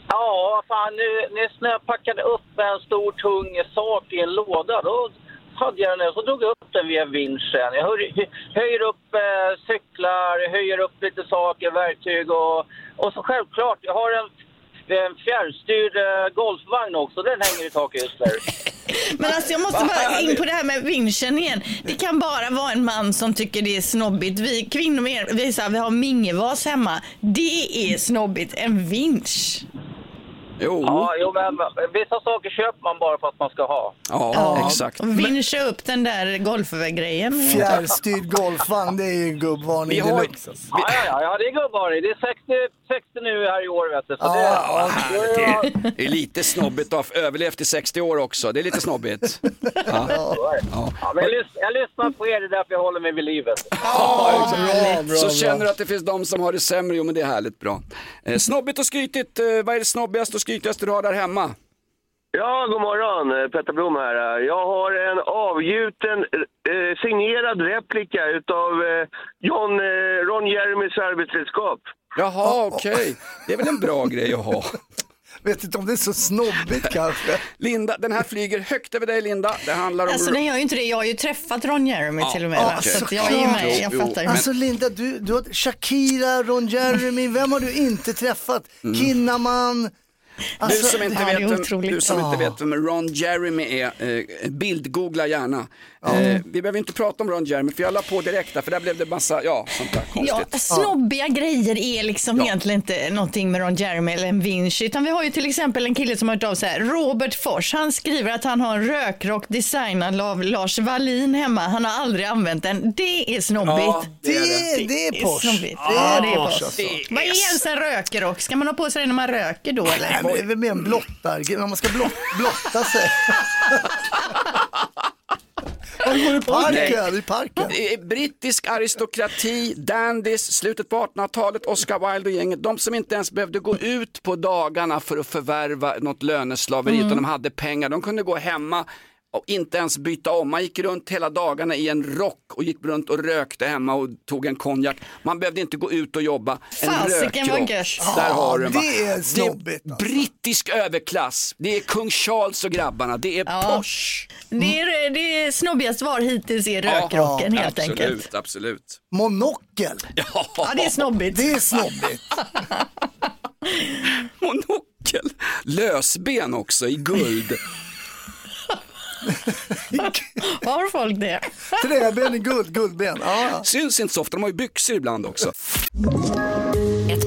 [SPEAKER 9] ja, fan, nu, nyss när jag packade upp en stor tung sak i en låda, då hade jag den och så drog jag upp den via vinschen. Jag höj, höjer upp eh, cyklar, höjer upp lite saker, verktyg och, och så självklart, jag har en, en fjärrstyrd eh, golfvagn också, den hänger i taket just nu.
[SPEAKER 5] Men alltså jag måste bara in på det här med vinschen igen. Det kan bara vara en man som tycker det är snobbigt. Vi kvinnor, vi, så här, vi har mingevas hemma. Det är snobbigt. En vinsch.
[SPEAKER 2] Jo,
[SPEAKER 9] Ja, jo, men vissa saker köper man bara för att man ska ha.
[SPEAKER 2] ja, exakt.
[SPEAKER 5] Vinscha upp den där golfgrejen.
[SPEAKER 4] Fjärrstyrd golfvagn, det är ju gubbvarning
[SPEAKER 2] Vi har-
[SPEAKER 4] deluxe. Alltså.
[SPEAKER 9] Ja, ja, ja, ja det är gubbar. Det är 60, 60 nu här i år, vet du. Så
[SPEAKER 4] Ja,
[SPEAKER 9] det,
[SPEAKER 4] ja,
[SPEAKER 9] ja, ja,
[SPEAKER 2] Det är lite snobbigt att ha överlevt i 60 år också. Det är lite snobbigt. Ja.
[SPEAKER 9] ja, men jag, lys jag lyssnar på er, det är därför jag håller mig vid livet.
[SPEAKER 4] bra, bra,
[SPEAKER 2] Så
[SPEAKER 4] bra.
[SPEAKER 2] känner du att det finns de som har det sämre, jo men det är härligt bra. Eh, snobbigt och skrytigt, eh, vad är det snobbigaste och skrytigaste du har där hemma?
[SPEAKER 10] Ja, god morgon. Eh, Petter Blom här. Jag har en avgjuten eh, signerad replika utav eh, John, eh, Ron Jeremys arbetsredskap.
[SPEAKER 2] Jaha, okej. Det är väl en bra grej att ha.
[SPEAKER 4] Vet inte om det är så snobbigt kanske.
[SPEAKER 2] Linda, den här flyger högt över dig Linda. Det handlar om...
[SPEAKER 5] Alltså den gör ju inte det. Jag har ju träffat Ron Jeremy till och med.
[SPEAKER 2] Ja,
[SPEAKER 5] va? Så att jag är ju med. Jag
[SPEAKER 2] Jo,
[SPEAKER 5] fattar ju.
[SPEAKER 4] Alltså Linda, du, du har Shakira, Ron Jeremy, vem har du inte träffat?
[SPEAKER 2] Mm.
[SPEAKER 4] Kinnaman.
[SPEAKER 2] Du
[SPEAKER 4] Alltså,
[SPEAKER 2] som, inte vet, vem, du som inte vet vem Ron Jeremy är, eh, bildgoogla gärna. Eh, vi behöver inte prata om Ron Jeremy för jag la på direkt där, för där blev det massa, ja, sånt där
[SPEAKER 5] Ja,
[SPEAKER 2] konstigt.
[SPEAKER 5] snobbiga grejer är liksom
[SPEAKER 2] Ja.
[SPEAKER 5] egentligen inte någonting med Ron Jeremy eller en vinsch. Utan vi har ju till exempel en kille som har hört av sig här, Robert Fors. Han skriver att han har en rökrock designad av Lars Wallin hemma. Han har aldrig använt den. Det är snobbigt.
[SPEAKER 2] Ja,
[SPEAKER 4] det, är, det är
[SPEAKER 5] Det är
[SPEAKER 4] Porsche.
[SPEAKER 5] snobbigt. Ja, det är
[SPEAKER 4] Porsche, alltså.
[SPEAKER 5] Vad är ens en rökrock? Ska man ha på sig den när man röker då eller?
[SPEAKER 4] Nej, men det är väl mer en blottar, när man ska blott, blotta sig. Han går i parken, i parken.
[SPEAKER 2] Brittisk aristokrati, dandys, slutet på 1800-talet, Oscar Wilde och gänget. De som inte ens behövde gå ut på dagarna för att förvärva något löneslaveri
[SPEAKER 11] Mm.
[SPEAKER 2] utan de hade pengar. De kunde gå hemma och inte ens byta om. Man gick runt hela dagarna i en rock och gick runt och rökte hemma och tog en konjak. Man behövde inte gå ut och jobba. En
[SPEAKER 5] Fasiken vad
[SPEAKER 2] rökrock.
[SPEAKER 5] gött.
[SPEAKER 2] Där
[SPEAKER 4] Ja,
[SPEAKER 2] har du
[SPEAKER 4] det är snobbigt,
[SPEAKER 2] är brittisk överklass. Det är kung Charles och grabbarna. Det är Porsche.
[SPEAKER 5] Det är, det är snobbigast var hittills är rökrocken
[SPEAKER 2] Ja,
[SPEAKER 5] helt
[SPEAKER 2] absolut,
[SPEAKER 5] enkelt.
[SPEAKER 2] Absolut.
[SPEAKER 4] Monokel.
[SPEAKER 5] Ja, det är snobbigt.
[SPEAKER 4] Det är snobbigt.
[SPEAKER 2] Monokel. Lösben också i guld.
[SPEAKER 5] Har folk det?
[SPEAKER 4] Träben i guld, guldben. Ja.
[SPEAKER 2] Syns inte så ofta, de har ju byxor ibland också.
[SPEAKER 7] Ett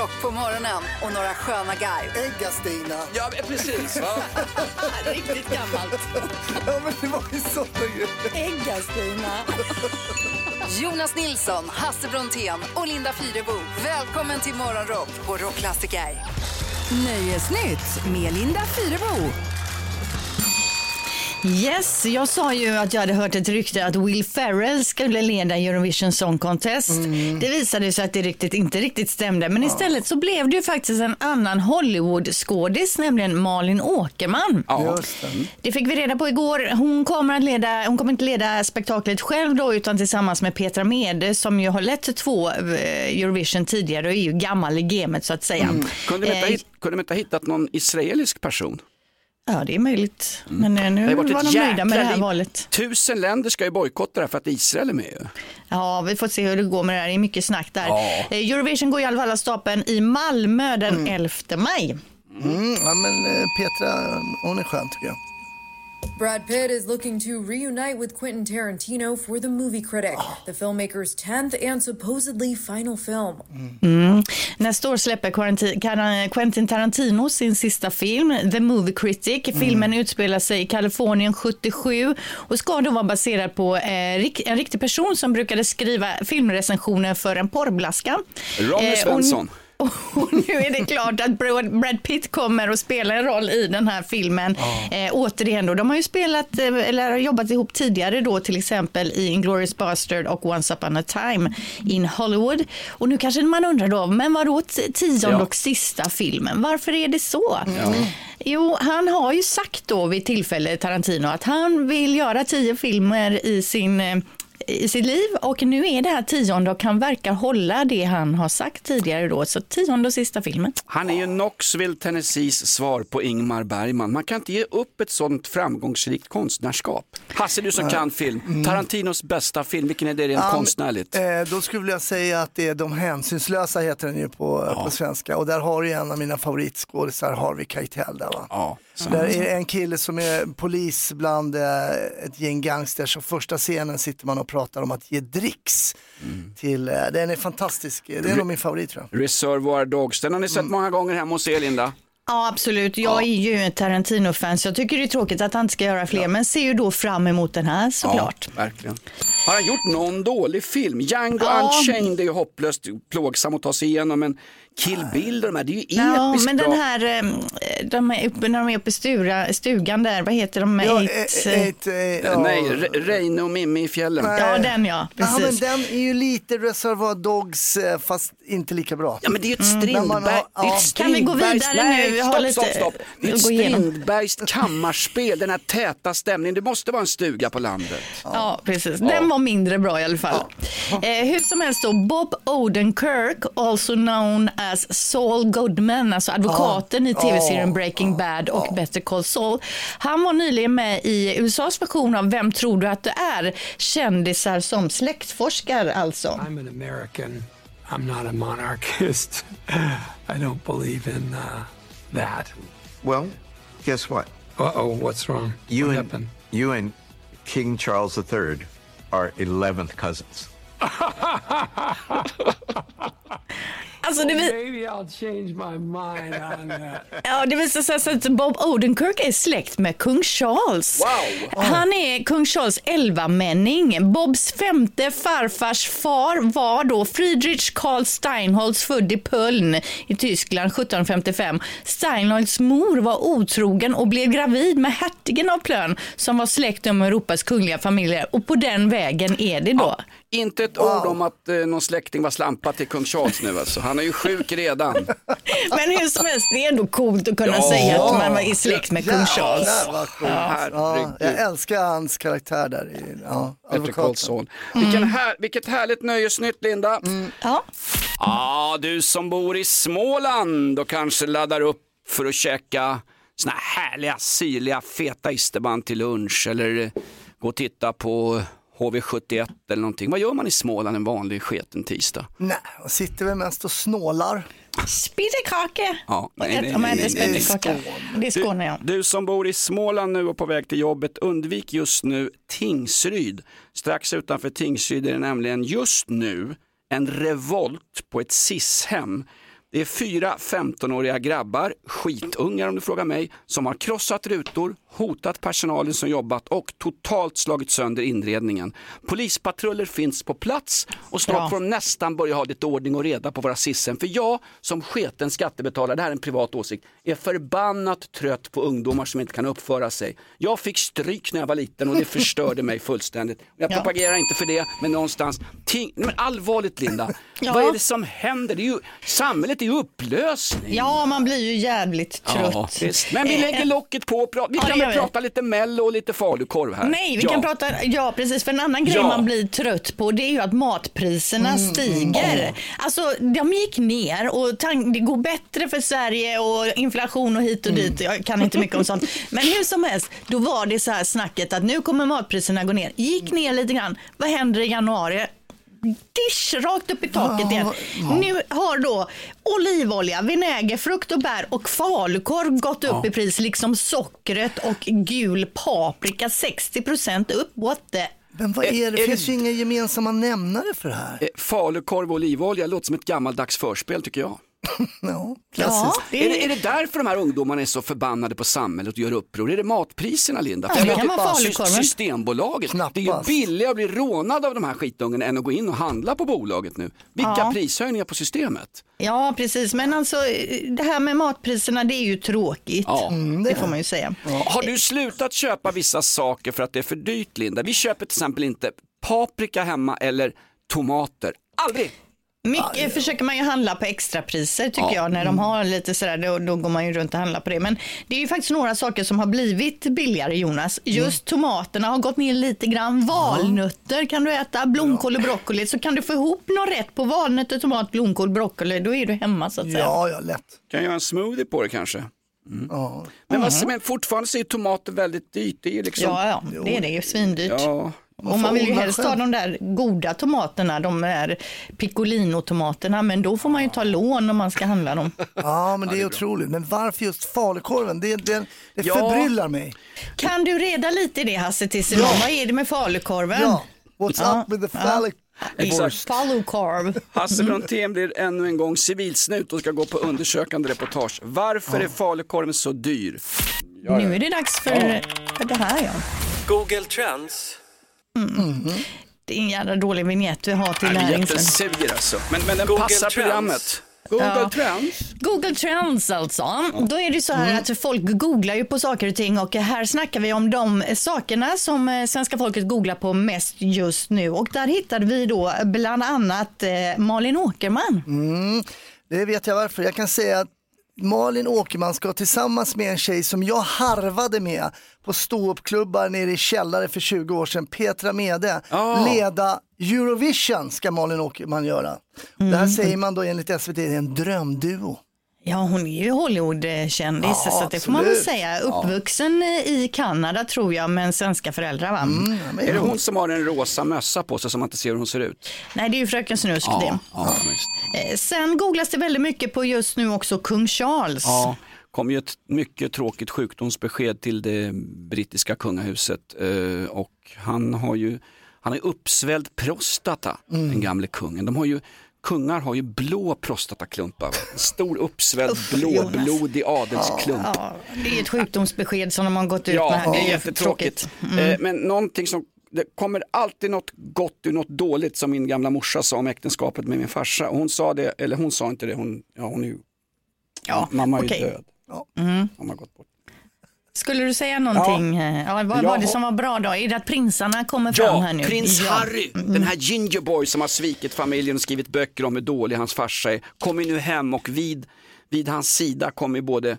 [SPEAKER 1] rock på morgonen och några sköna guide.
[SPEAKER 4] Äggastina.
[SPEAKER 2] Ja, precis. Va?
[SPEAKER 5] Riktigt gammalt.
[SPEAKER 4] Ja, men det var ju grejer.
[SPEAKER 5] Äggastina.
[SPEAKER 1] Jonas Nilsson, Hasse Brontén och Linda Fyrebo. Välkommen till Morgonrock på Rockklassiker.
[SPEAKER 12] Nöjesnytt med Linda Fyrebo.
[SPEAKER 5] Yes, jag sa ju att jag hade hört ett rykte att Will Ferrell skulle leda Eurovision Song Contest. Det visade sig att det riktigt, inte riktigt stämde. Men istället så blev det ju faktiskt en annan Hollywood-skådis, nämligen Malin Åkerman.
[SPEAKER 4] Just det.
[SPEAKER 5] Fick vi reda på igår. Hon kommer, att leda, hon kommer inte leda spektaklet själv då, utan tillsammans med Petra Mede som ju har lett två eh, Eurovision tidigare och är ju gammal i gamet så att säga.
[SPEAKER 2] Kunde de, inte
[SPEAKER 5] Eh,
[SPEAKER 2] kunde de inte ha hittat någon israelisk person?
[SPEAKER 5] Ja, det är möjligt. Men eh,
[SPEAKER 2] Det
[SPEAKER 5] nu
[SPEAKER 2] har ju
[SPEAKER 5] var
[SPEAKER 2] varit
[SPEAKER 5] de nöjda med det här
[SPEAKER 2] liv.
[SPEAKER 5] valet.
[SPEAKER 2] Tusen länder ska ju bojkotta det här för att Israel är med. ju.
[SPEAKER 5] Ja, vi får se hur det går med det här. Det är mycket snack där.
[SPEAKER 2] Ja.
[SPEAKER 5] Eh, Eurovision går i alla fall av stapeln i Malmö den 11 maj.
[SPEAKER 4] Mm, ja, men eh, Petra, hon är skön tycker jag.
[SPEAKER 13] Brad Pitt is looking to reunite with Quentin Tarantino for The Movie Critic, the filmmaker's 10th and supposedly final film.
[SPEAKER 5] Mm. Nästa år släpper Quentin Tarantino sin sista film, The Movie Critic. Filmen utspelar sig i Kalifornien 77 och ska då vara baserad på eh, en riktig person som brukade skriva filmrecensioner för en porrblaska.
[SPEAKER 2] Ronny
[SPEAKER 5] Eh, och- nu är det klart att Brad Pitt kommer att spela en roll i den här filmen. Eh, återigen då, de har ju spelat, eh, eller jobbat ihop tidigare då, till exempel i Inglourious Bastard och Once upon a time in Hollywood. Och nu kanske man undrar då, men vadå tionde
[SPEAKER 11] Ja.
[SPEAKER 5] och sista filmen? Varför är det så? Jo, han har ju sagt då vid tillfälle, Tarantino, att han vill göra tio filmer i sin eh, i sitt liv och nu är det här tionde och han verkar hålla det han har sagt tidigare då. Så tionde och sista filmen.
[SPEAKER 2] Han är ju Knoxville, Tennessees svar på Ingmar Bergman. Man kan inte ge upp ett sånt framgångsrikt konstnärskap. Hasse, du som
[SPEAKER 4] Nej.
[SPEAKER 2] kan film. Tarantinos bästa film, vilken är det rent
[SPEAKER 4] Ja, men,
[SPEAKER 2] konstnärligt?
[SPEAKER 4] Eh, då skulle jag säga att det är De hänsynslösa heter den ju på, på svenska och där har du en av mina favoritskådisar, Harvey Keitel där va.
[SPEAKER 2] Ja.
[SPEAKER 4] Där är en kille som är polis bland eh, ett gäng gangsters och första scenen sitter man och pratar om att ge dricks till, eh, den är fantastisk, det är nog min favorit tror jag.
[SPEAKER 2] Reservoir Dogs, den har ni sett många gånger hemma hos er, Linda.
[SPEAKER 5] Ja, absolut. Jag är ju en Tarantino-fan så jag tycker det är tråkigt att han inte ska göra fler, men ser ju då fram emot den här såklart.
[SPEAKER 2] Ja, verkligen. Har han gjort någon dålig film? Django
[SPEAKER 5] Ja.
[SPEAKER 2] Unchained är ju hopplöst plågsam att ta sig igenom, men Kill Bill och de här, det är ju
[SPEAKER 5] Ja,
[SPEAKER 2] episkt
[SPEAKER 5] men
[SPEAKER 2] bra.
[SPEAKER 5] den här, eh, de är uppe, när de är uppe i stura, stugan där, vad heter de?
[SPEAKER 4] Ja,
[SPEAKER 5] Eight,
[SPEAKER 4] eh,
[SPEAKER 5] eh,
[SPEAKER 4] eight, eh, ja.
[SPEAKER 2] Nej, Re- Reine och Mimmi i fjällen.
[SPEAKER 5] Ja, den ja,
[SPEAKER 4] Ja, men
[SPEAKER 5] precis.
[SPEAKER 4] den är ju lite Reservoir Dogs fast inte lika bra.
[SPEAKER 2] Ja men det är ju ett
[SPEAKER 4] Mm.
[SPEAKER 2] Strindberg,
[SPEAKER 4] ja.
[SPEAKER 5] Kan vi gå vidare nu?
[SPEAKER 2] Stopp,
[SPEAKER 5] lite-
[SPEAKER 2] stopp, stopp. Det är ett. Strindbergskt kammarspel, den här täta stämningen. Det måste vara en stuga på landet.
[SPEAKER 5] Ja, precis. Den var mindre bra i alla fall. Eh, hur som helst då, Bob Odenkirk, also known as Saul Goodman, alltså advokaten i tv-serien Breaking Bad och Better Call Saul. Han var nyligen med i USAs version av Vem tror du att du är? Kändisar som släktforskar alltså.
[SPEAKER 14] I'm an American. I'm not a monarchist. I don't believe in uh, that.
[SPEAKER 15] Well, guess what?
[SPEAKER 14] Uh oh, what's wrong?
[SPEAKER 15] You
[SPEAKER 14] what
[SPEAKER 15] and
[SPEAKER 14] happened?
[SPEAKER 15] you and
[SPEAKER 11] King Charles III are 11th cousins.
[SPEAKER 5] Alltså, det
[SPEAKER 14] Well,
[SPEAKER 5] vi-
[SPEAKER 14] maybe I'll change my mind on that.
[SPEAKER 5] Ja, det visar sig alltså att Bob Odenkirk är släkt med kung Charles. Han är kung Charles elvamänning. Bobs femte farfars far var då Friedrich Karl Steinholz född i Pöln i Tyskland 1755. Steinholz mor var otrogen och blev gravid med hertigen av Plön som var släkt om Europas kungliga familjer och på den vägen är det då.
[SPEAKER 2] Inte ett ord om att eh, någon släkting var slampa till kung Charles nu alltså. Han är ju sjuk redan.
[SPEAKER 5] Men hur som helst, det är ändå coolt att kunna
[SPEAKER 2] Ja.
[SPEAKER 5] säga att man var i släkt med kung Charles.
[SPEAKER 4] Vad coolt. Ja, jag älskar hans karaktär där. i- Ja, advokaten.
[SPEAKER 2] Karlsson. Vilken här, vilket härligt nöjesnytt Linda.
[SPEAKER 5] Ja.
[SPEAKER 2] Ja, du som bor i Småland och kanske laddar upp för att käka såna här härliga, syrliga, feta isterband till lunch eller gå och titta på HV71 eller någonting. Vad gör man i Småland en vanlig sketen tisdag?
[SPEAKER 4] Nej, och sitter väl mest och snålar.
[SPEAKER 5] Spettekaka.
[SPEAKER 2] Ja,
[SPEAKER 5] Vad äter man? Äter spettekaka. Det är Skåne ja.
[SPEAKER 2] Du som bor i Småland nu och på väg till jobbet, undvik just nu Tingsryd. Strax utanför Tingsryd är det nämligen just nu en revolt på ett SIS-hem. Det är fyra 15-åriga grabbar, skitungar om du frågar mig, som har krossat rutor, hotat personalen som jobbat och totalt slagit sönder inredningen. Polispatruller finns på plats och snart
[SPEAKER 5] Bra.
[SPEAKER 2] får de nästan börja ha lite ordning och reda på våra SIS-hem. För jag som sketen skattebetalare, det här är en privat åsikt, är förbannat trött på ungdomar som inte kan uppföra sig. Jag fick stryk när jag var liten och det förstörde mig fullständigt. Jag
[SPEAKER 5] Ja.
[SPEAKER 2] propagerar inte för det, men någonstans, ting, men allvarligt Linda,
[SPEAKER 5] Ja.
[SPEAKER 2] vad är det som händer? Det är ju, samhället är i upplösning.
[SPEAKER 5] Ja, man blir ju jävligt trött.
[SPEAKER 2] Ja, visst. Men vi
[SPEAKER 5] Eh,
[SPEAKER 2] lägger locket på och vi
[SPEAKER 5] Ja,
[SPEAKER 2] kan
[SPEAKER 5] gör
[SPEAKER 2] väl prata lite mello och lite falukorv här.
[SPEAKER 5] Nej, vi
[SPEAKER 2] ja.
[SPEAKER 5] kan prata, ja precis, för en annan grej
[SPEAKER 2] Ja.
[SPEAKER 5] man blir trött på det är ju att matpriserna
[SPEAKER 2] Mm,
[SPEAKER 5] stiger. Alltså de gick ner och det går bättre för Sverige och inflation och hit och
[SPEAKER 2] Mm.
[SPEAKER 5] dit. Jag kan inte mycket om sånt. Men hur som helst, då var det så här snacket att nu kommer matpriserna gå ner. Gick ner lite grann. Vad händer i januari? Dish, rakt upp i taket igen. Nu har då olivolja, vinäger, frukt och bär och falukorv gått upp i pris, liksom sockret och gul paprika 60 upp. What the...
[SPEAKER 4] Men vad är det?
[SPEAKER 2] Är-
[SPEAKER 4] Det finns
[SPEAKER 2] det-
[SPEAKER 4] ju inga gemensamma nämnare för det här.
[SPEAKER 2] Eh, Falukorv och olivolja låter som ett gammaldags förspel tycker jag.
[SPEAKER 4] Ja,
[SPEAKER 5] klassiskt.
[SPEAKER 2] Ja, är, det, är det därför de här ungdomarna är så förbannade på samhället och gör uppror? Är det matpriserna Linda?
[SPEAKER 5] Ja,
[SPEAKER 2] För
[SPEAKER 5] det kan vara
[SPEAKER 2] Systembolaget, det är ju billigare att bli rånad av de här skitungarna än att gå in och handla på bolaget nu. Vilka
[SPEAKER 5] Ja.
[SPEAKER 2] prishöjningar på systemet.
[SPEAKER 5] Ja, precis. Men alltså det här med matpriserna, det är ju tråkigt.
[SPEAKER 2] Ja.
[SPEAKER 5] det får man ju säga.
[SPEAKER 2] Har du slutat köpa vissa saker för att det är för dyrt Linda? Vi köper till exempel inte paprika hemma eller tomater. Aldrig!
[SPEAKER 5] Mycket försöker man ju handla på extrapriser tycker
[SPEAKER 2] Ja.
[SPEAKER 5] jag. När de har lite sådär, då, då går man ju runt och handlar på det. Men det är ju faktiskt några saker som har blivit billigare Jonas. Just tomaterna har gått ner lite grann. Valnötter kan du äta, blomkål och broccoli. Så kan du få ihop någon rätt på valnötter, tomat, blomkål, broccoli. Då är du hemma så att säga.
[SPEAKER 4] Ja, ja, lätt.
[SPEAKER 2] Kan jag göra en smoothie på det kanske?
[SPEAKER 4] Ja.
[SPEAKER 2] Men, vad, men fortfarande så är tomater väldigt dyrt. Det är liksom...
[SPEAKER 5] Ja, ja, det är det ju. Svindyrt.
[SPEAKER 2] Ja.
[SPEAKER 5] Och man vill ju helst
[SPEAKER 4] själv.
[SPEAKER 5] ha de där goda tomaterna, de där piccolino-tomaterna, men då får man ju ta lån om man ska handla dem.
[SPEAKER 4] Ja, men det är otroligt. Men varför just falukorven? Det, det, det
[SPEAKER 5] Ja.
[SPEAKER 4] förbryllar mig.
[SPEAKER 5] Kan du reda lite i det Hasse tills imorgon? Vad är det med falukorven?
[SPEAKER 4] Ja, what's up with the phallic
[SPEAKER 2] Exakt.
[SPEAKER 5] Falukorv.
[SPEAKER 2] Hasse Brontén blir ännu en gång civilsnut och ska gå på undersökande reportage. Varför är falukorven så dyr?
[SPEAKER 5] Nu är det dags för, för det här ja.
[SPEAKER 15] Google Trends.
[SPEAKER 5] Det är en jävla dålig vignett vi har till
[SPEAKER 2] vi
[SPEAKER 5] här
[SPEAKER 2] jättesur alltså. Men, men den
[SPEAKER 15] Google
[SPEAKER 2] passar
[SPEAKER 15] Trends.
[SPEAKER 2] programmet. Google
[SPEAKER 5] Ja.
[SPEAKER 2] Trends.
[SPEAKER 5] Google Trends alltså. Då är det så här att folk googlar ju på saker och ting och här snackar vi om de sakerna som eh, svenska folket googlar på mest just nu. Och där hittade vi då bland annat eh, Malin Åkerman.
[SPEAKER 4] Mm, det vet jag varför. Jag kan säga att Malin Åkerman ska tillsammans med en tjej som jag harvade med på ståuppklubbar nere i källare för 20 år sedan, Petra Mede,
[SPEAKER 2] Ah.
[SPEAKER 4] leda Eurovision ska Malin Åkerman göra. Det här
[SPEAKER 5] Mm.
[SPEAKER 4] säger man då enligt SVT, är en drömduo.
[SPEAKER 5] Ja, hon är ju Hollywood-kändis,
[SPEAKER 4] Ja,
[SPEAKER 5] så det får man väl säga. Uppvuxen eh, i Kanada tror jag, med svenska föräldrar va?
[SPEAKER 2] Är det hon som har en rosa mössa på sig som man inte ser hur hon ser ut?
[SPEAKER 5] Nej, det är ju Fröken Snusk det.
[SPEAKER 2] ja, visst.
[SPEAKER 5] Eh, Sen googlas det väldigt mycket på just nu också kung Charles.
[SPEAKER 2] Ja. kom ju ett mycket tråkigt sjukdomsbesked till det brittiska kungahuset eh, och han har ju han har uppsvälld prostata,
[SPEAKER 4] Mm.
[SPEAKER 2] den gamle kungen. De har ju, kungar har ju blå prostataklumpar, stor uppsvälld blåblodig adelsklump.
[SPEAKER 5] Ja, det är ett sjukdomsbesked som de har gått ut med.
[SPEAKER 2] Ja,
[SPEAKER 5] här.
[SPEAKER 2] det är jättetråkigt.
[SPEAKER 5] Mm.
[SPEAKER 2] Eh, Men någonting som, det kommer alltid något gott ur något dåligt som min gamla morsa sa om äktenskapet med min farsa. Hon sa det, eller hon sa inte det, hon, ja, hon är ju,
[SPEAKER 5] Ja,
[SPEAKER 2] mamma är ju död.
[SPEAKER 5] Mm.
[SPEAKER 2] Mamma har gått bort.
[SPEAKER 5] Skulle du säga någonting? Ja. Ja, vad var det som var bra då? Är det att prinsarna kommer fram här
[SPEAKER 2] Ja,
[SPEAKER 5] nu?
[SPEAKER 2] prins
[SPEAKER 5] Ja.
[SPEAKER 2] Harry, den här gingerboy som har svikit familjen och skrivit böcker om hur dålig hans farsa är, kommer nu hem och vid, vid hans sida kommer både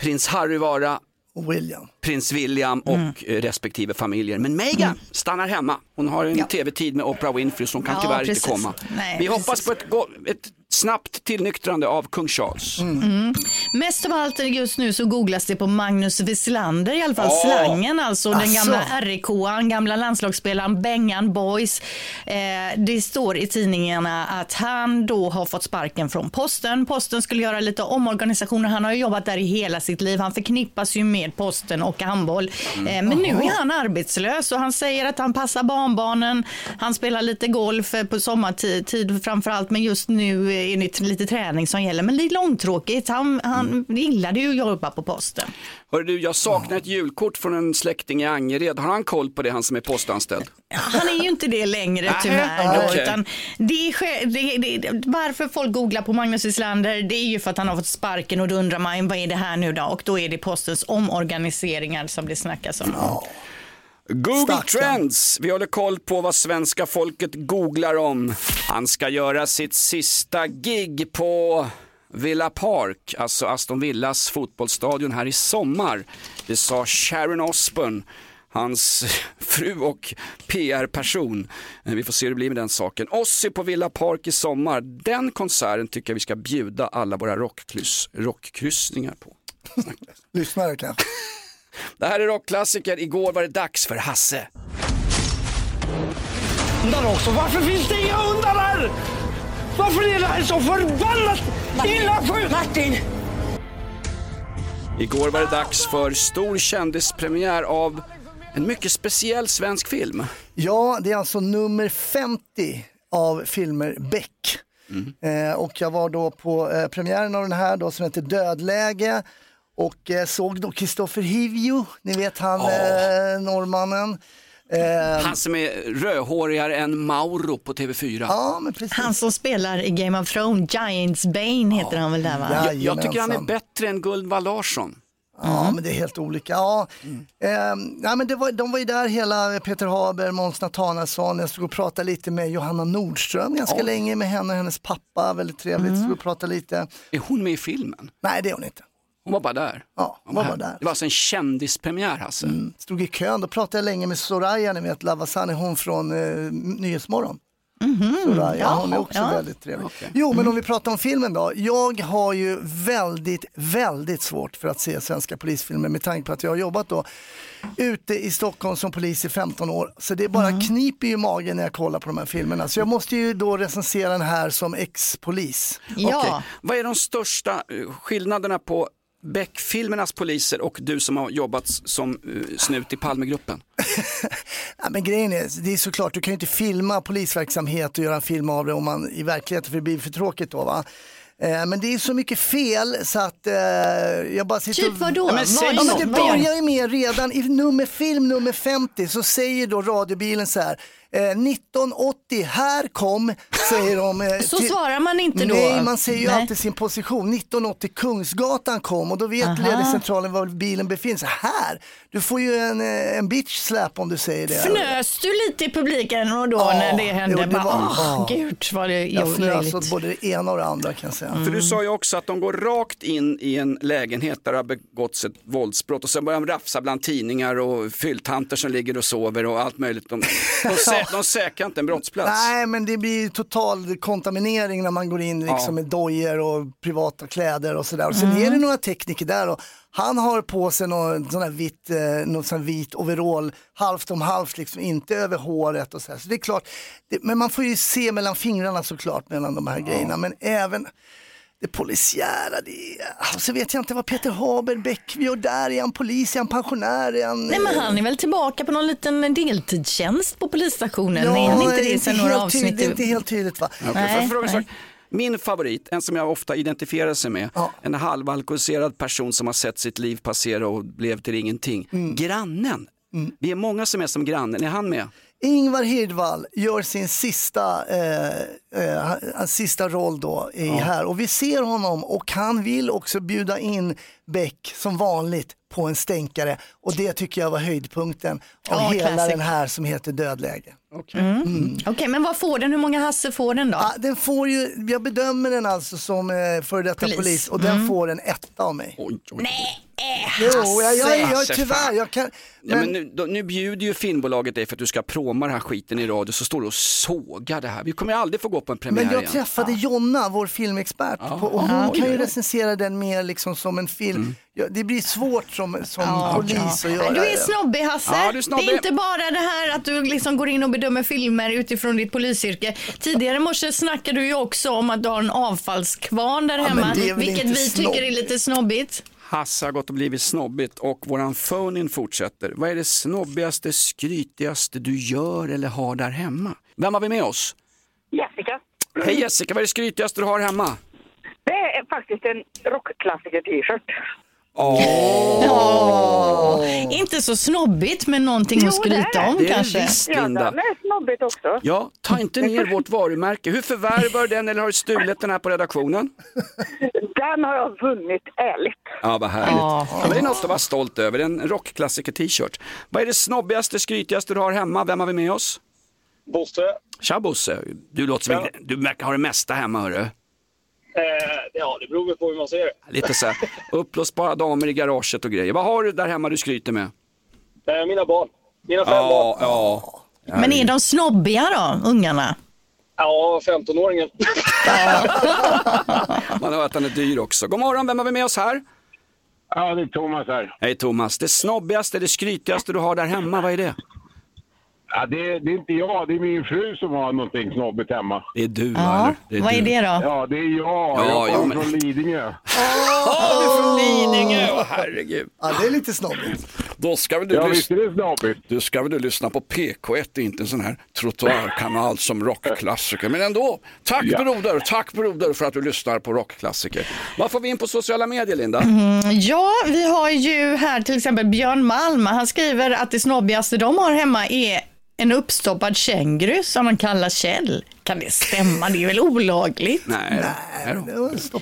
[SPEAKER 2] prins Harry vara
[SPEAKER 4] Och William.
[SPEAKER 2] prins William och
[SPEAKER 5] Mm.
[SPEAKER 2] eh, respektive familjer. Men Meghan stannar hemma. Hon har en tv-tid med Oprah Winfrey så hon kan
[SPEAKER 5] Ja,
[SPEAKER 2] tyvärr
[SPEAKER 5] precis.
[SPEAKER 2] inte komma.
[SPEAKER 5] Nej,
[SPEAKER 2] Vi
[SPEAKER 5] precis.
[SPEAKER 2] hoppas på ett, ett snabbt tillnyktrande av kung Charles.
[SPEAKER 5] Mm. Mest av allt just nu så googlas det på Magnus Wislander, i alla fall
[SPEAKER 2] Ja.
[SPEAKER 5] slangen, alltså den
[SPEAKER 2] Asså.
[SPEAKER 5] gamla RIK-an, gamla landslagsspelaren Bengan Boys. Eh, det står i tidningarna att han då har fått sparken från posten. Posten skulle göra lite omorganisationer. Han har jobbat där i hela sitt liv. Han förknippas ju med posten och handboll. Eh, men nu är han arbetslös och han säger att han passar barnbarnen. Han spelar lite golf eh, på sommartid tid framför allt, men just nu är det lite träning som gäller. Men det är långtråkigt. Han, han gillade ju att jobba på posten.
[SPEAKER 2] Hörru du, jag saknar ett julkort från en släkting i Angered. Har han koll på det, han som är postanställd?
[SPEAKER 5] Han är ju inte det längre tyvärr. Då,
[SPEAKER 2] okej.
[SPEAKER 5] utan det är, det, det, varför folk googlar på Magnus Wislander det är ju för att han har fått sparken och då undrar man vad är det här nu då? Och då är det postens omorganiseringar som det snackas om.
[SPEAKER 2] Google Trends. Vi håller koll på vad svenska folket googlar om. Han ska göra sitt sista gig på Villa Park, alltså Aston Villas fotbollsstadion här i sommar. Det sa Sharon Osbourne, hans fru och PR-person. Eh, Vi får se hur det blir med den saken. Ozzy på Villa Park i sommar. Den konserten tycker jag vi ska bjuda alla våra rockkryss, rockkryssningar på.
[SPEAKER 4] Lyssnare kanske.
[SPEAKER 2] Det här är rockklassiker. Igår var det dags för Hasse.
[SPEAKER 6] Hundar också. Varför finns det inga hundar här? Varför är det här så förbannat illa skjut? Martin!
[SPEAKER 2] Igår var det dags för stor kändispremiär av en mycket speciell svensk film.
[SPEAKER 4] Ja, det är alltså nummer 50 av filmer Beck. Eh, och jag var då på eh, premiären av den här då, som heter Dödläge och eh, såg då Kristoffer Hivju, ni vet han eh, norrmannen. Eh,
[SPEAKER 2] Han som är rödhårigare än Mauro på TV4.
[SPEAKER 4] Ja, men precis.
[SPEAKER 5] Han som spelar i Game of Thrones, Giants Bane heter han väl där va?
[SPEAKER 2] Jag, jag tycker han är bättre än Gunvald Larsson.
[SPEAKER 4] Ja, men det är helt olika. Ja, eh, ja, men det var, de var ju där hela Peter Haber, Måns Nathanaelsson. Jag stod och pratade lite med Johanna Nordström ganska
[SPEAKER 2] Ja.
[SPEAKER 4] länge med henne och hennes pappa. Väldigt trevligt. Stod och pratade lite.
[SPEAKER 2] Är hon med i filmen?
[SPEAKER 4] Nej, det är hon inte.
[SPEAKER 2] Hon var bara där.
[SPEAKER 4] Ja, hon var bara där.
[SPEAKER 2] Det var alltså en kändispremiär Hasse.
[SPEAKER 4] Stod i kön, då pratade jag länge med Soraya, ni vet Lavasani, hon från eh, Nyhetsmorgon. Soraya, hon är också
[SPEAKER 5] ja.
[SPEAKER 4] väldigt trevlig. Jo, men om vi pratar om filmen då. Jag har ju väldigt, väldigt svårt för att se svenska polisfilmer med tanke på att jag har jobbat då ute i Stockholm som polis i 15 år. Så det bara kniper ju i magen när jag kollar på de här filmerna. Så jag måste ju då recensera den här som ex-polis.
[SPEAKER 2] Okej. Vad är de största eh, skillnaderna på Beck-filmernas poliser och du som har jobbat som eh, snut i Palmegruppen?
[SPEAKER 4] Ja, men grejen är, det är såklart, du kan ju inte filma polisverksamhet och göra en film av det om man i verkligheten, för det blir för tråkigt då va. Eh, Men det är så mycket fel så att eh, jag bara sitter
[SPEAKER 5] Typ vadå?
[SPEAKER 4] Ja, men,
[SPEAKER 5] Vad
[SPEAKER 4] ja,
[SPEAKER 5] då?
[SPEAKER 4] men det börjar ju med redan i nummer film nummer 50 så säger då radiobilen så här eh, 1980, här kom, säger de. eh,
[SPEAKER 5] Så svarar man inte då?
[SPEAKER 4] Nej, man säger ju
[SPEAKER 5] Nej.
[SPEAKER 4] alltid sin position. 1980 Kungsgatan kom och då vet ledningscentralen var bilen befinner sig. Här, du får ju en, eh, en bitch slap om du säger det.
[SPEAKER 5] Fnös du lite i publiken och då
[SPEAKER 4] Ja,
[SPEAKER 5] när det hände?
[SPEAKER 4] jo, det
[SPEAKER 5] Bara,
[SPEAKER 4] var-
[SPEAKER 5] åh,
[SPEAKER 4] ja.
[SPEAKER 5] Gud vad det
[SPEAKER 4] Jag fnös åt både det ena och det andra kan jag säga.
[SPEAKER 2] För du sa ju också att de går rakt in i en lägenhet där det har begåtts ett våldsbrott och sen börjar de rafsa bland tidningar och fylltanter som ligger och sover och allt möjligt. De, de, de säkrar inte en brottsplats.
[SPEAKER 4] Nej, men det blir total kontaminering när man går in liksom
[SPEAKER 2] Ja.
[SPEAKER 4] med dojor och privata kläder och sådär. Och sen
[SPEAKER 5] Mm.
[SPEAKER 4] är det några tekniker där och han har på sig någon sån här vit, eh, någon sån här vit overall, halvt om halvt, liksom, inte över håret och så här. Så det är klart, det, men man får ju se mellan fingrarna såklart mellan de här grejerna. Men även, det polisiära, det är... Och så vet jag inte vad Peter Haber-Bäck gör där. Är han polis? Är han pensionär? Är han...
[SPEAKER 5] Nej men han är väl tillbaka på någon liten deltidstjänst på polisstationen? är han inte det sen några
[SPEAKER 4] helt
[SPEAKER 5] avsnitt?
[SPEAKER 4] tydligt, det är inte helt tydligt va?
[SPEAKER 2] Fråga en sak? Min favorit, en som jag ofta identifierar sig med, en halvalkoholiserad person som har sett sitt liv passera och blev till ingenting.
[SPEAKER 4] Mm.
[SPEAKER 2] Grannen. Vi är många som är som grannen, är han med?
[SPEAKER 4] Ingvar Hirdwall gör sin sista, eh, eh, hans sista roll då i här och vi ser honom och han vill också bjuda in Beck som vanligt på en stänkare och det tycker jag var höjdpunkten av
[SPEAKER 5] Ja,
[SPEAKER 4] hela
[SPEAKER 5] classic.
[SPEAKER 4] den här som heter Dödläge.
[SPEAKER 5] Mm. Okej, men vad får den? Hur många Hasse får den då?
[SPEAKER 4] Ja, den får ju, jag bedömer den alltså som eh, före detta
[SPEAKER 5] Polis.
[SPEAKER 4] polis, och den
[SPEAKER 5] Mm.
[SPEAKER 4] får en etta av mig.
[SPEAKER 5] Nej,
[SPEAKER 4] Jo, jag, jag, jag,
[SPEAKER 2] Hasse,
[SPEAKER 4] tyvärr, jag kan...
[SPEAKER 2] Ja, men nu, då, nu bjuder ju filmbolaget dig för att du ska proma den här skiten i radio så står du och sågar det här. Vi kommer ju aldrig få gå på en premiär
[SPEAKER 4] Men jag
[SPEAKER 2] igen.
[SPEAKER 4] träffade Jonna, vår filmexpert, på, och hon
[SPEAKER 2] Ja,
[SPEAKER 4] kan ju recensera den mer liksom som en film. Ja, det blir svårt som, som
[SPEAKER 5] Ja,
[SPEAKER 4] polis
[SPEAKER 5] ja.
[SPEAKER 4] att göra
[SPEAKER 5] Du är snobbig Hasse.
[SPEAKER 2] Ja, du är snobbig.
[SPEAKER 5] Det är inte bara det här att du liksom går in och bedömer filmer utifrån ditt polisyrke. Tidigare i morse snackade du ju också om att du har en avfallskvarn där hemma, vilket vi tycker är lite snobbigt.
[SPEAKER 2] Hasse har gått och blivit snobbigt och våran phone-in fortsätter. Vad är det snobbigaste, skrytigaste du gör eller har där hemma? Vem har vi med oss?
[SPEAKER 16] Jessica.
[SPEAKER 2] Hej Jessica, vad är det skrytigaste du har hemma?
[SPEAKER 16] Det är faktiskt en rockklassiker-t-shirt.
[SPEAKER 5] Ja. Inte så snobbigt men någonting att skryta om
[SPEAKER 2] Det är det
[SPEAKER 5] kanske.
[SPEAKER 2] visst,
[SPEAKER 16] Ja,
[SPEAKER 2] Linda.
[SPEAKER 16] den är snobbigt också.
[SPEAKER 2] Ja, ta inte ner vårt varumärke. Hur förvärvar den eller har du stulit den här på redaktionen?
[SPEAKER 16] Den har jag vunnit ärligt.
[SPEAKER 2] Ja, vad härligt.
[SPEAKER 16] Ja.
[SPEAKER 2] Ja, men det är något att vara stolt över, en rockklassiker-t-shirt. Vad är det snobbigaste, skrytigaste du har hemma? Vem har vi med oss?
[SPEAKER 17] Bosse.
[SPEAKER 2] Tja Bosse, du låter som en, du verkar ha det mesta hemma hörru.
[SPEAKER 17] Eh, ja, det beror väl på hur man ser det.
[SPEAKER 2] Lite så här, uppblåsbara damer i garaget och grejer. Vad har du där hemma du skryter med?
[SPEAKER 17] Eh, mina barn. Mina fem
[SPEAKER 2] Ja,
[SPEAKER 17] barn.
[SPEAKER 2] ja.
[SPEAKER 5] Men är de snobbiga då, ungarna?
[SPEAKER 17] Ja, 15-åringen.
[SPEAKER 2] Man hör att han är dyr också. God morgon, vem har vi med oss här?
[SPEAKER 18] Ja, det är Thomas här.
[SPEAKER 2] Hej Thomas, det snobbigaste, det skrytigaste du har där hemma, vad är det?
[SPEAKER 18] Ja, det, det är inte jag, det är min fru som har någonting snobbigt hemma.
[SPEAKER 2] Det är du
[SPEAKER 5] Ja?
[SPEAKER 2] Det är
[SPEAKER 5] vad är
[SPEAKER 2] du.
[SPEAKER 5] det då?
[SPEAKER 18] Ja, det är jag.
[SPEAKER 2] Ja,
[SPEAKER 18] jag
[SPEAKER 2] ja,
[SPEAKER 18] kommer
[SPEAKER 2] men-
[SPEAKER 18] från Lidingö.
[SPEAKER 2] Ja, du är från Lidingö, Åh, herregud.
[SPEAKER 4] Ja, det är lite snobbigt.
[SPEAKER 2] Då ska väl du,
[SPEAKER 18] Ja, visst är det snobbigt.
[SPEAKER 2] du ska väl du lyssna på PK1, inte en sån här trottoarkanal som rockklassiker. Men ändå, tack
[SPEAKER 18] Ja.
[SPEAKER 2] broder, tack broder för att du lyssnar på rockklassiker. Vad får vi in på sociala medier Linda?
[SPEAKER 5] Mm, ja, vi har ju här till exempel Björn Malm. Han skriver att det snobbigaste de har hemma är en uppstoppad känguru som de kallar Kjell. Kan det stämma? Det är väl olagligt?
[SPEAKER 2] Nej,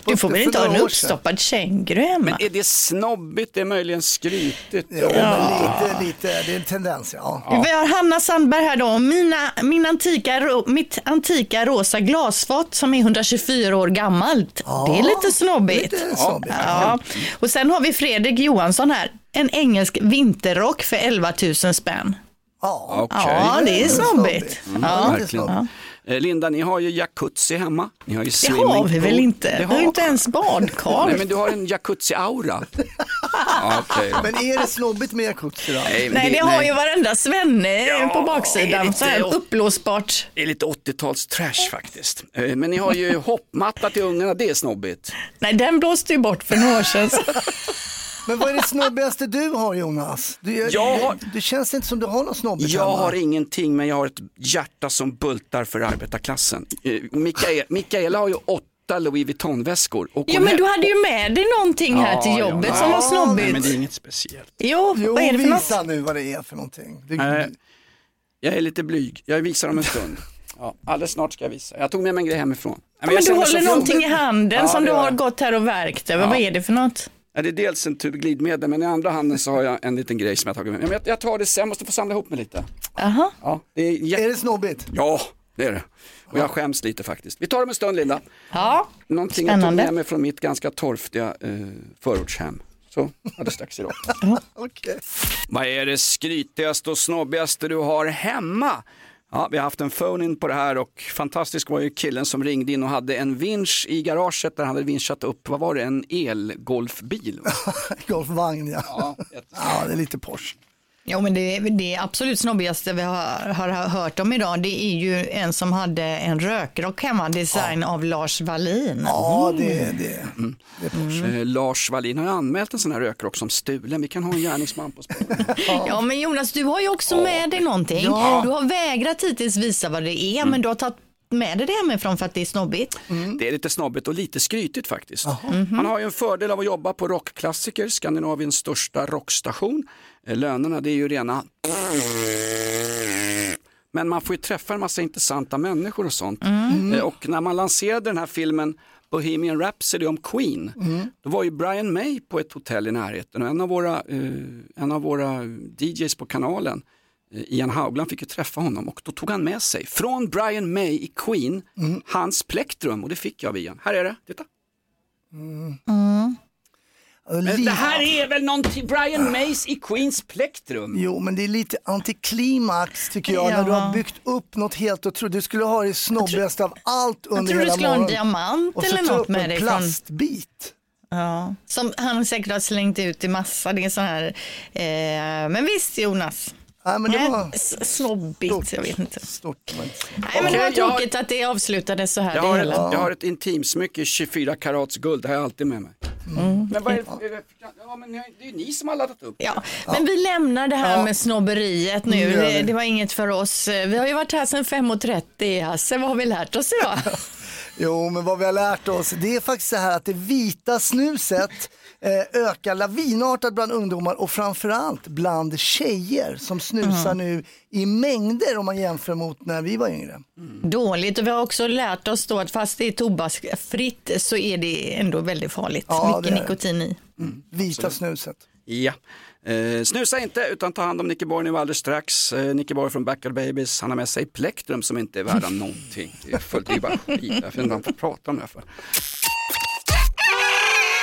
[SPEAKER 5] Du får väl inte ha en uppstoppad känguru hemma?
[SPEAKER 2] Men är det snobbigt? Det är möjligen skrytigt.
[SPEAKER 4] Jo, men lite, lite, det är en tendens, ja.
[SPEAKER 5] Vi har Hanna Sandberg här då. Mina, min antika, mitt antika rosa glasfat som är 124 år gammalt. det är lite snobbigt.
[SPEAKER 4] lite snobbigt.
[SPEAKER 5] Ja. Och sen har vi Fredrik Johansson här. En engelsk vinterrock för 11 000 spänn.
[SPEAKER 4] Ja,
[SPEAKER 2] Okej.
[SPEAKER 5] Ja, det är snobbigt.
[SPEAKER 2] Mm,
[SPEAKER 5] Ja.
[SPEAKER 2] verkligen. Eh, Linda, ni har ju jacuzzi hemma. Ni har ju
[SPEAKER 5] Det har vi väl inte? Vi har ju inte ens badkar.
[SPEAKER 2] Nej, men du har en jacuzzi-aura. ja, okej.
[SPEAKER 4] Men är det snobbigt med jacuzzi då?
[SPEAKER 2] Nej,
[SPEAKER 5] Nej, det har ju varenda svenne
[SPEAKER 2] Ja,
[SPEAKER 5] på
[SPEAKER 2] det är
[SPEAKER 5] baksidan.
[SPEAKER 2] lite
[SPEAKER 5] Så här uppblåsbart.
[SPEAKER 2] Det är lite 80-tals trash faktiskt. Eh, Men ni har ju hoppmatta till ungarna, det är snobbigt.
[SPEAKER 5] Nej, den blåste ju bort för några år sedan.
[SPEAKER 4] Men vad är det snobbigaste du har Jonas? Du,
[SPEAKER 2] Jag har-
[SPEAKER 4] Det känns inte som du har något snobbigt
[SPEAKER 2] Jag
[SPEAKER 4] hemma.
[SPEAKER 2] har ingenting, men jag har ett hjärta som bultar för arbetarklassen. Eh, Mikael, Mikaela har ju åtta Louis Vuitton-väskor.
[SPEAKER 5] Ja, men du hade ju med dig någonting här
[SPEAKER 2] Ja,
[SPEAKER 5] till
[SPEAKER 2] ja,
[SPEAKER 5] jobbet
[SPEAKER 2] ja.
[SPEAKER 5] som var
[SPEAKER 2] Nej,
[SPEAKER 5] snobbigt.
[SPEAKER 2] men det är inget speciellt.
[SPEAKER 5] Jo,
[SPEAKER 4] Jo,
[SPEAKER 5] vad är det för något?
[SPEAKER 4] visa nu vad det är för någonting. Du,
[SPEAKER 2] Eh, Jag är lite blyg, jag visar om en stund. Ja, alldeles snart ska jag visa. Jag tog med mig en grej hemifrån. Nej,
[SPEAKER 5] Ja, men du håller någonting i handen
[SPEAKER 2] Ja,
[SPEAKER 5] som du har gått här och verkt över.
[SPEAKER 2] Ja.
[SPEAKER 5] Vad är det för något?
[SPEAKER 2] Ja, det är dels en tub glidmedel, men i andra handen så har jag en liten grej som jag tagit med mig. Jag, jag tar det sen, jag måste få samla ihop mig lite.
[SPEAKER 5] Aha.
[SPEAKER 2] Ja, det är, jä-
[SPEAKER 4] är det snobbigt?
[SPEAKER 2] ja, det är det. Och jag skäms lite faktiskt. Vi tar det om en stund Linda.
[SPEAKER 5] Ja,
[SPEAKER 2] Någonting jag tog
[SPEAKER 5] Spännande.
[SPEAKER 2] med mig från mitt ganska torftiga eh, förortshem. Så, alldeles strax idag.
[SPEAKER 4] Okej.
[SPEAKER 2] Vad är det skrytigaste och snobbigaste du har hemma? Ja, vi har haft en phone-in på det här och fantastisk var ju killen som ringde in och hade en vinsch i garaget där han hade vinschat upp, vad var det, en elgolfbil? va?
[SPEAKER 4] Golfvagn ja.
[SPEAKER 2] Ja,
[SPEAKER 4] Ja, det är lite Porsche.
[SPEAKER 5] Ja, men det, det absolut snobbigaste vi har, har hört om idag, det är ju en som hade en rökrock hemma, design av Lars Wallin.
[SPEAKER 4] Ja, det, det,
[SPEAKER 2] Eh, Lars Wallin har ju anmält en sån här rökrock som stulen. Vi kan ha en gärningsman på spåret.
[SPEAKER 5] Ja, men Jonas, du har ju också med dig någonting.
[SPEAKER 2] Ja.
[SPEAKER 5] Du har vägrat hittills visa vad det är, men du har tagit med dig det hemifrån för att det är snobbigt.
[SPEAKER 2] Det är lite snobbigt och lite skrytigt faktiskt. Man har ju en fördel av att jobba på Rockklassiker, Skandinaviens största rockstation. Eh, Lönerna det är ju rena men man får ju träffa en massa intressanta människor och sånt.
[SPEAKER 4] Mm.
[SPEAKER 2] Eh, Och när man lanserade den här filmen Bohemian Rhapsody om Queen, då var ju Brian May på ett hotell i närheten och en av våra, eh, en av våra DJs på kanalen, eh, Ian Haugland, fick ju träffa honom och då tog han med sig från Brian May i Queen, hans plektrum och det fick jag av Ian. Här är det, titta. Men det här är väl någonting, Brian Mays i Queens plektrum?
[SPEAKER 4] Jo, men det är lite antiklimax tycker jag, när du
[SPEAKER 5] Ja.
[SPEAKER 4] har byggt upp något helt otroligt. Du skulle ha det snobbigaste av allt under
[SPEAKER 5] tror du
[SPEAKER 4] hela
[SPEAKER 5] skulle ha en
[SPEAKER 4] morgonen.
[SPEAKER 5] diamant
[SPEAKER 4] Och så
[SPEAKER 5] eller
[SPEAKER 4] ta
[SPEAKER 5] något
[SPEAKER 4] upp
[SPEAKER 5] med
[SPEAKER 4] en
[SPEAKER 5] dig
[SPEAKER 4] plastbit.
[SPEAKER 5] Ja, som han säkert har slängt ut i massa. Det är sån här, eh, men visst Jonas.
[SPEAKER 4] Nej, men det
[SPEAKER 5] Nej,
[SPEAKER 4] var
[SPEAKER 5] Snobbigt, jag vet inte.
[SPEAKER 4] stort.
[SPEAKER 5] Nej, men det var
[SPEAKER 2] jag har-
[SPEAKER 5] tråkigt att det avslutades så här.
[SPEAKER 2] Jag
[SPEAKER 5] det
[SPEAKER 2] har, ett,
[SPEAKER 5] hela.
[SPEAKER 2] jag har ett intimsmycke i 24 karats guld, det har jag alltid med mig.
[SPEAKER 5] Mm.
[SPEAKER 2] Men vad är det, ja, men det är ju ni som har laddat upp.
[SPEAKER 5] Ja, men vi lämnar det här
[SPEAKER 2] Ja.
[SPEAKER 5] med snobberiet nu. Det, det var inget för oss. Vi har ju varit här sedan 5.30. Hasse, vad har vi lärt oss idag?
[SPEAKER 4] Jo, men vad vi har lärt oss, det är faktiskt så här att det vita snuset eh, ökar lavinartat bland ungdomar och framförallt bland tjejer som snusar
[SPEAKER 5] Mm.
[SPEAKER 4] nu i mängder om man jämför mot när vi var yngre.
[SPEAKER 5] Dåligt och vi har också lärt oss då att fast det är tobaksfritt så är det ändå väldigt farligt.
[SPEAKER 4] Ja,
[SPEAKER 5] Mycket nikotin i.
[SPEAKER 4] Vita snuset.
[SPEAKER 2] Ja. Eh, snusa inte utan ta hand om Nicke Borg nu alldeles strax. Eh, Nicke Borg från Backyard Babies, han har med sig plektrum som inte är värda någonting. Det är, fullt, det är bara skit, jag vet inte vad han får prata om det här för.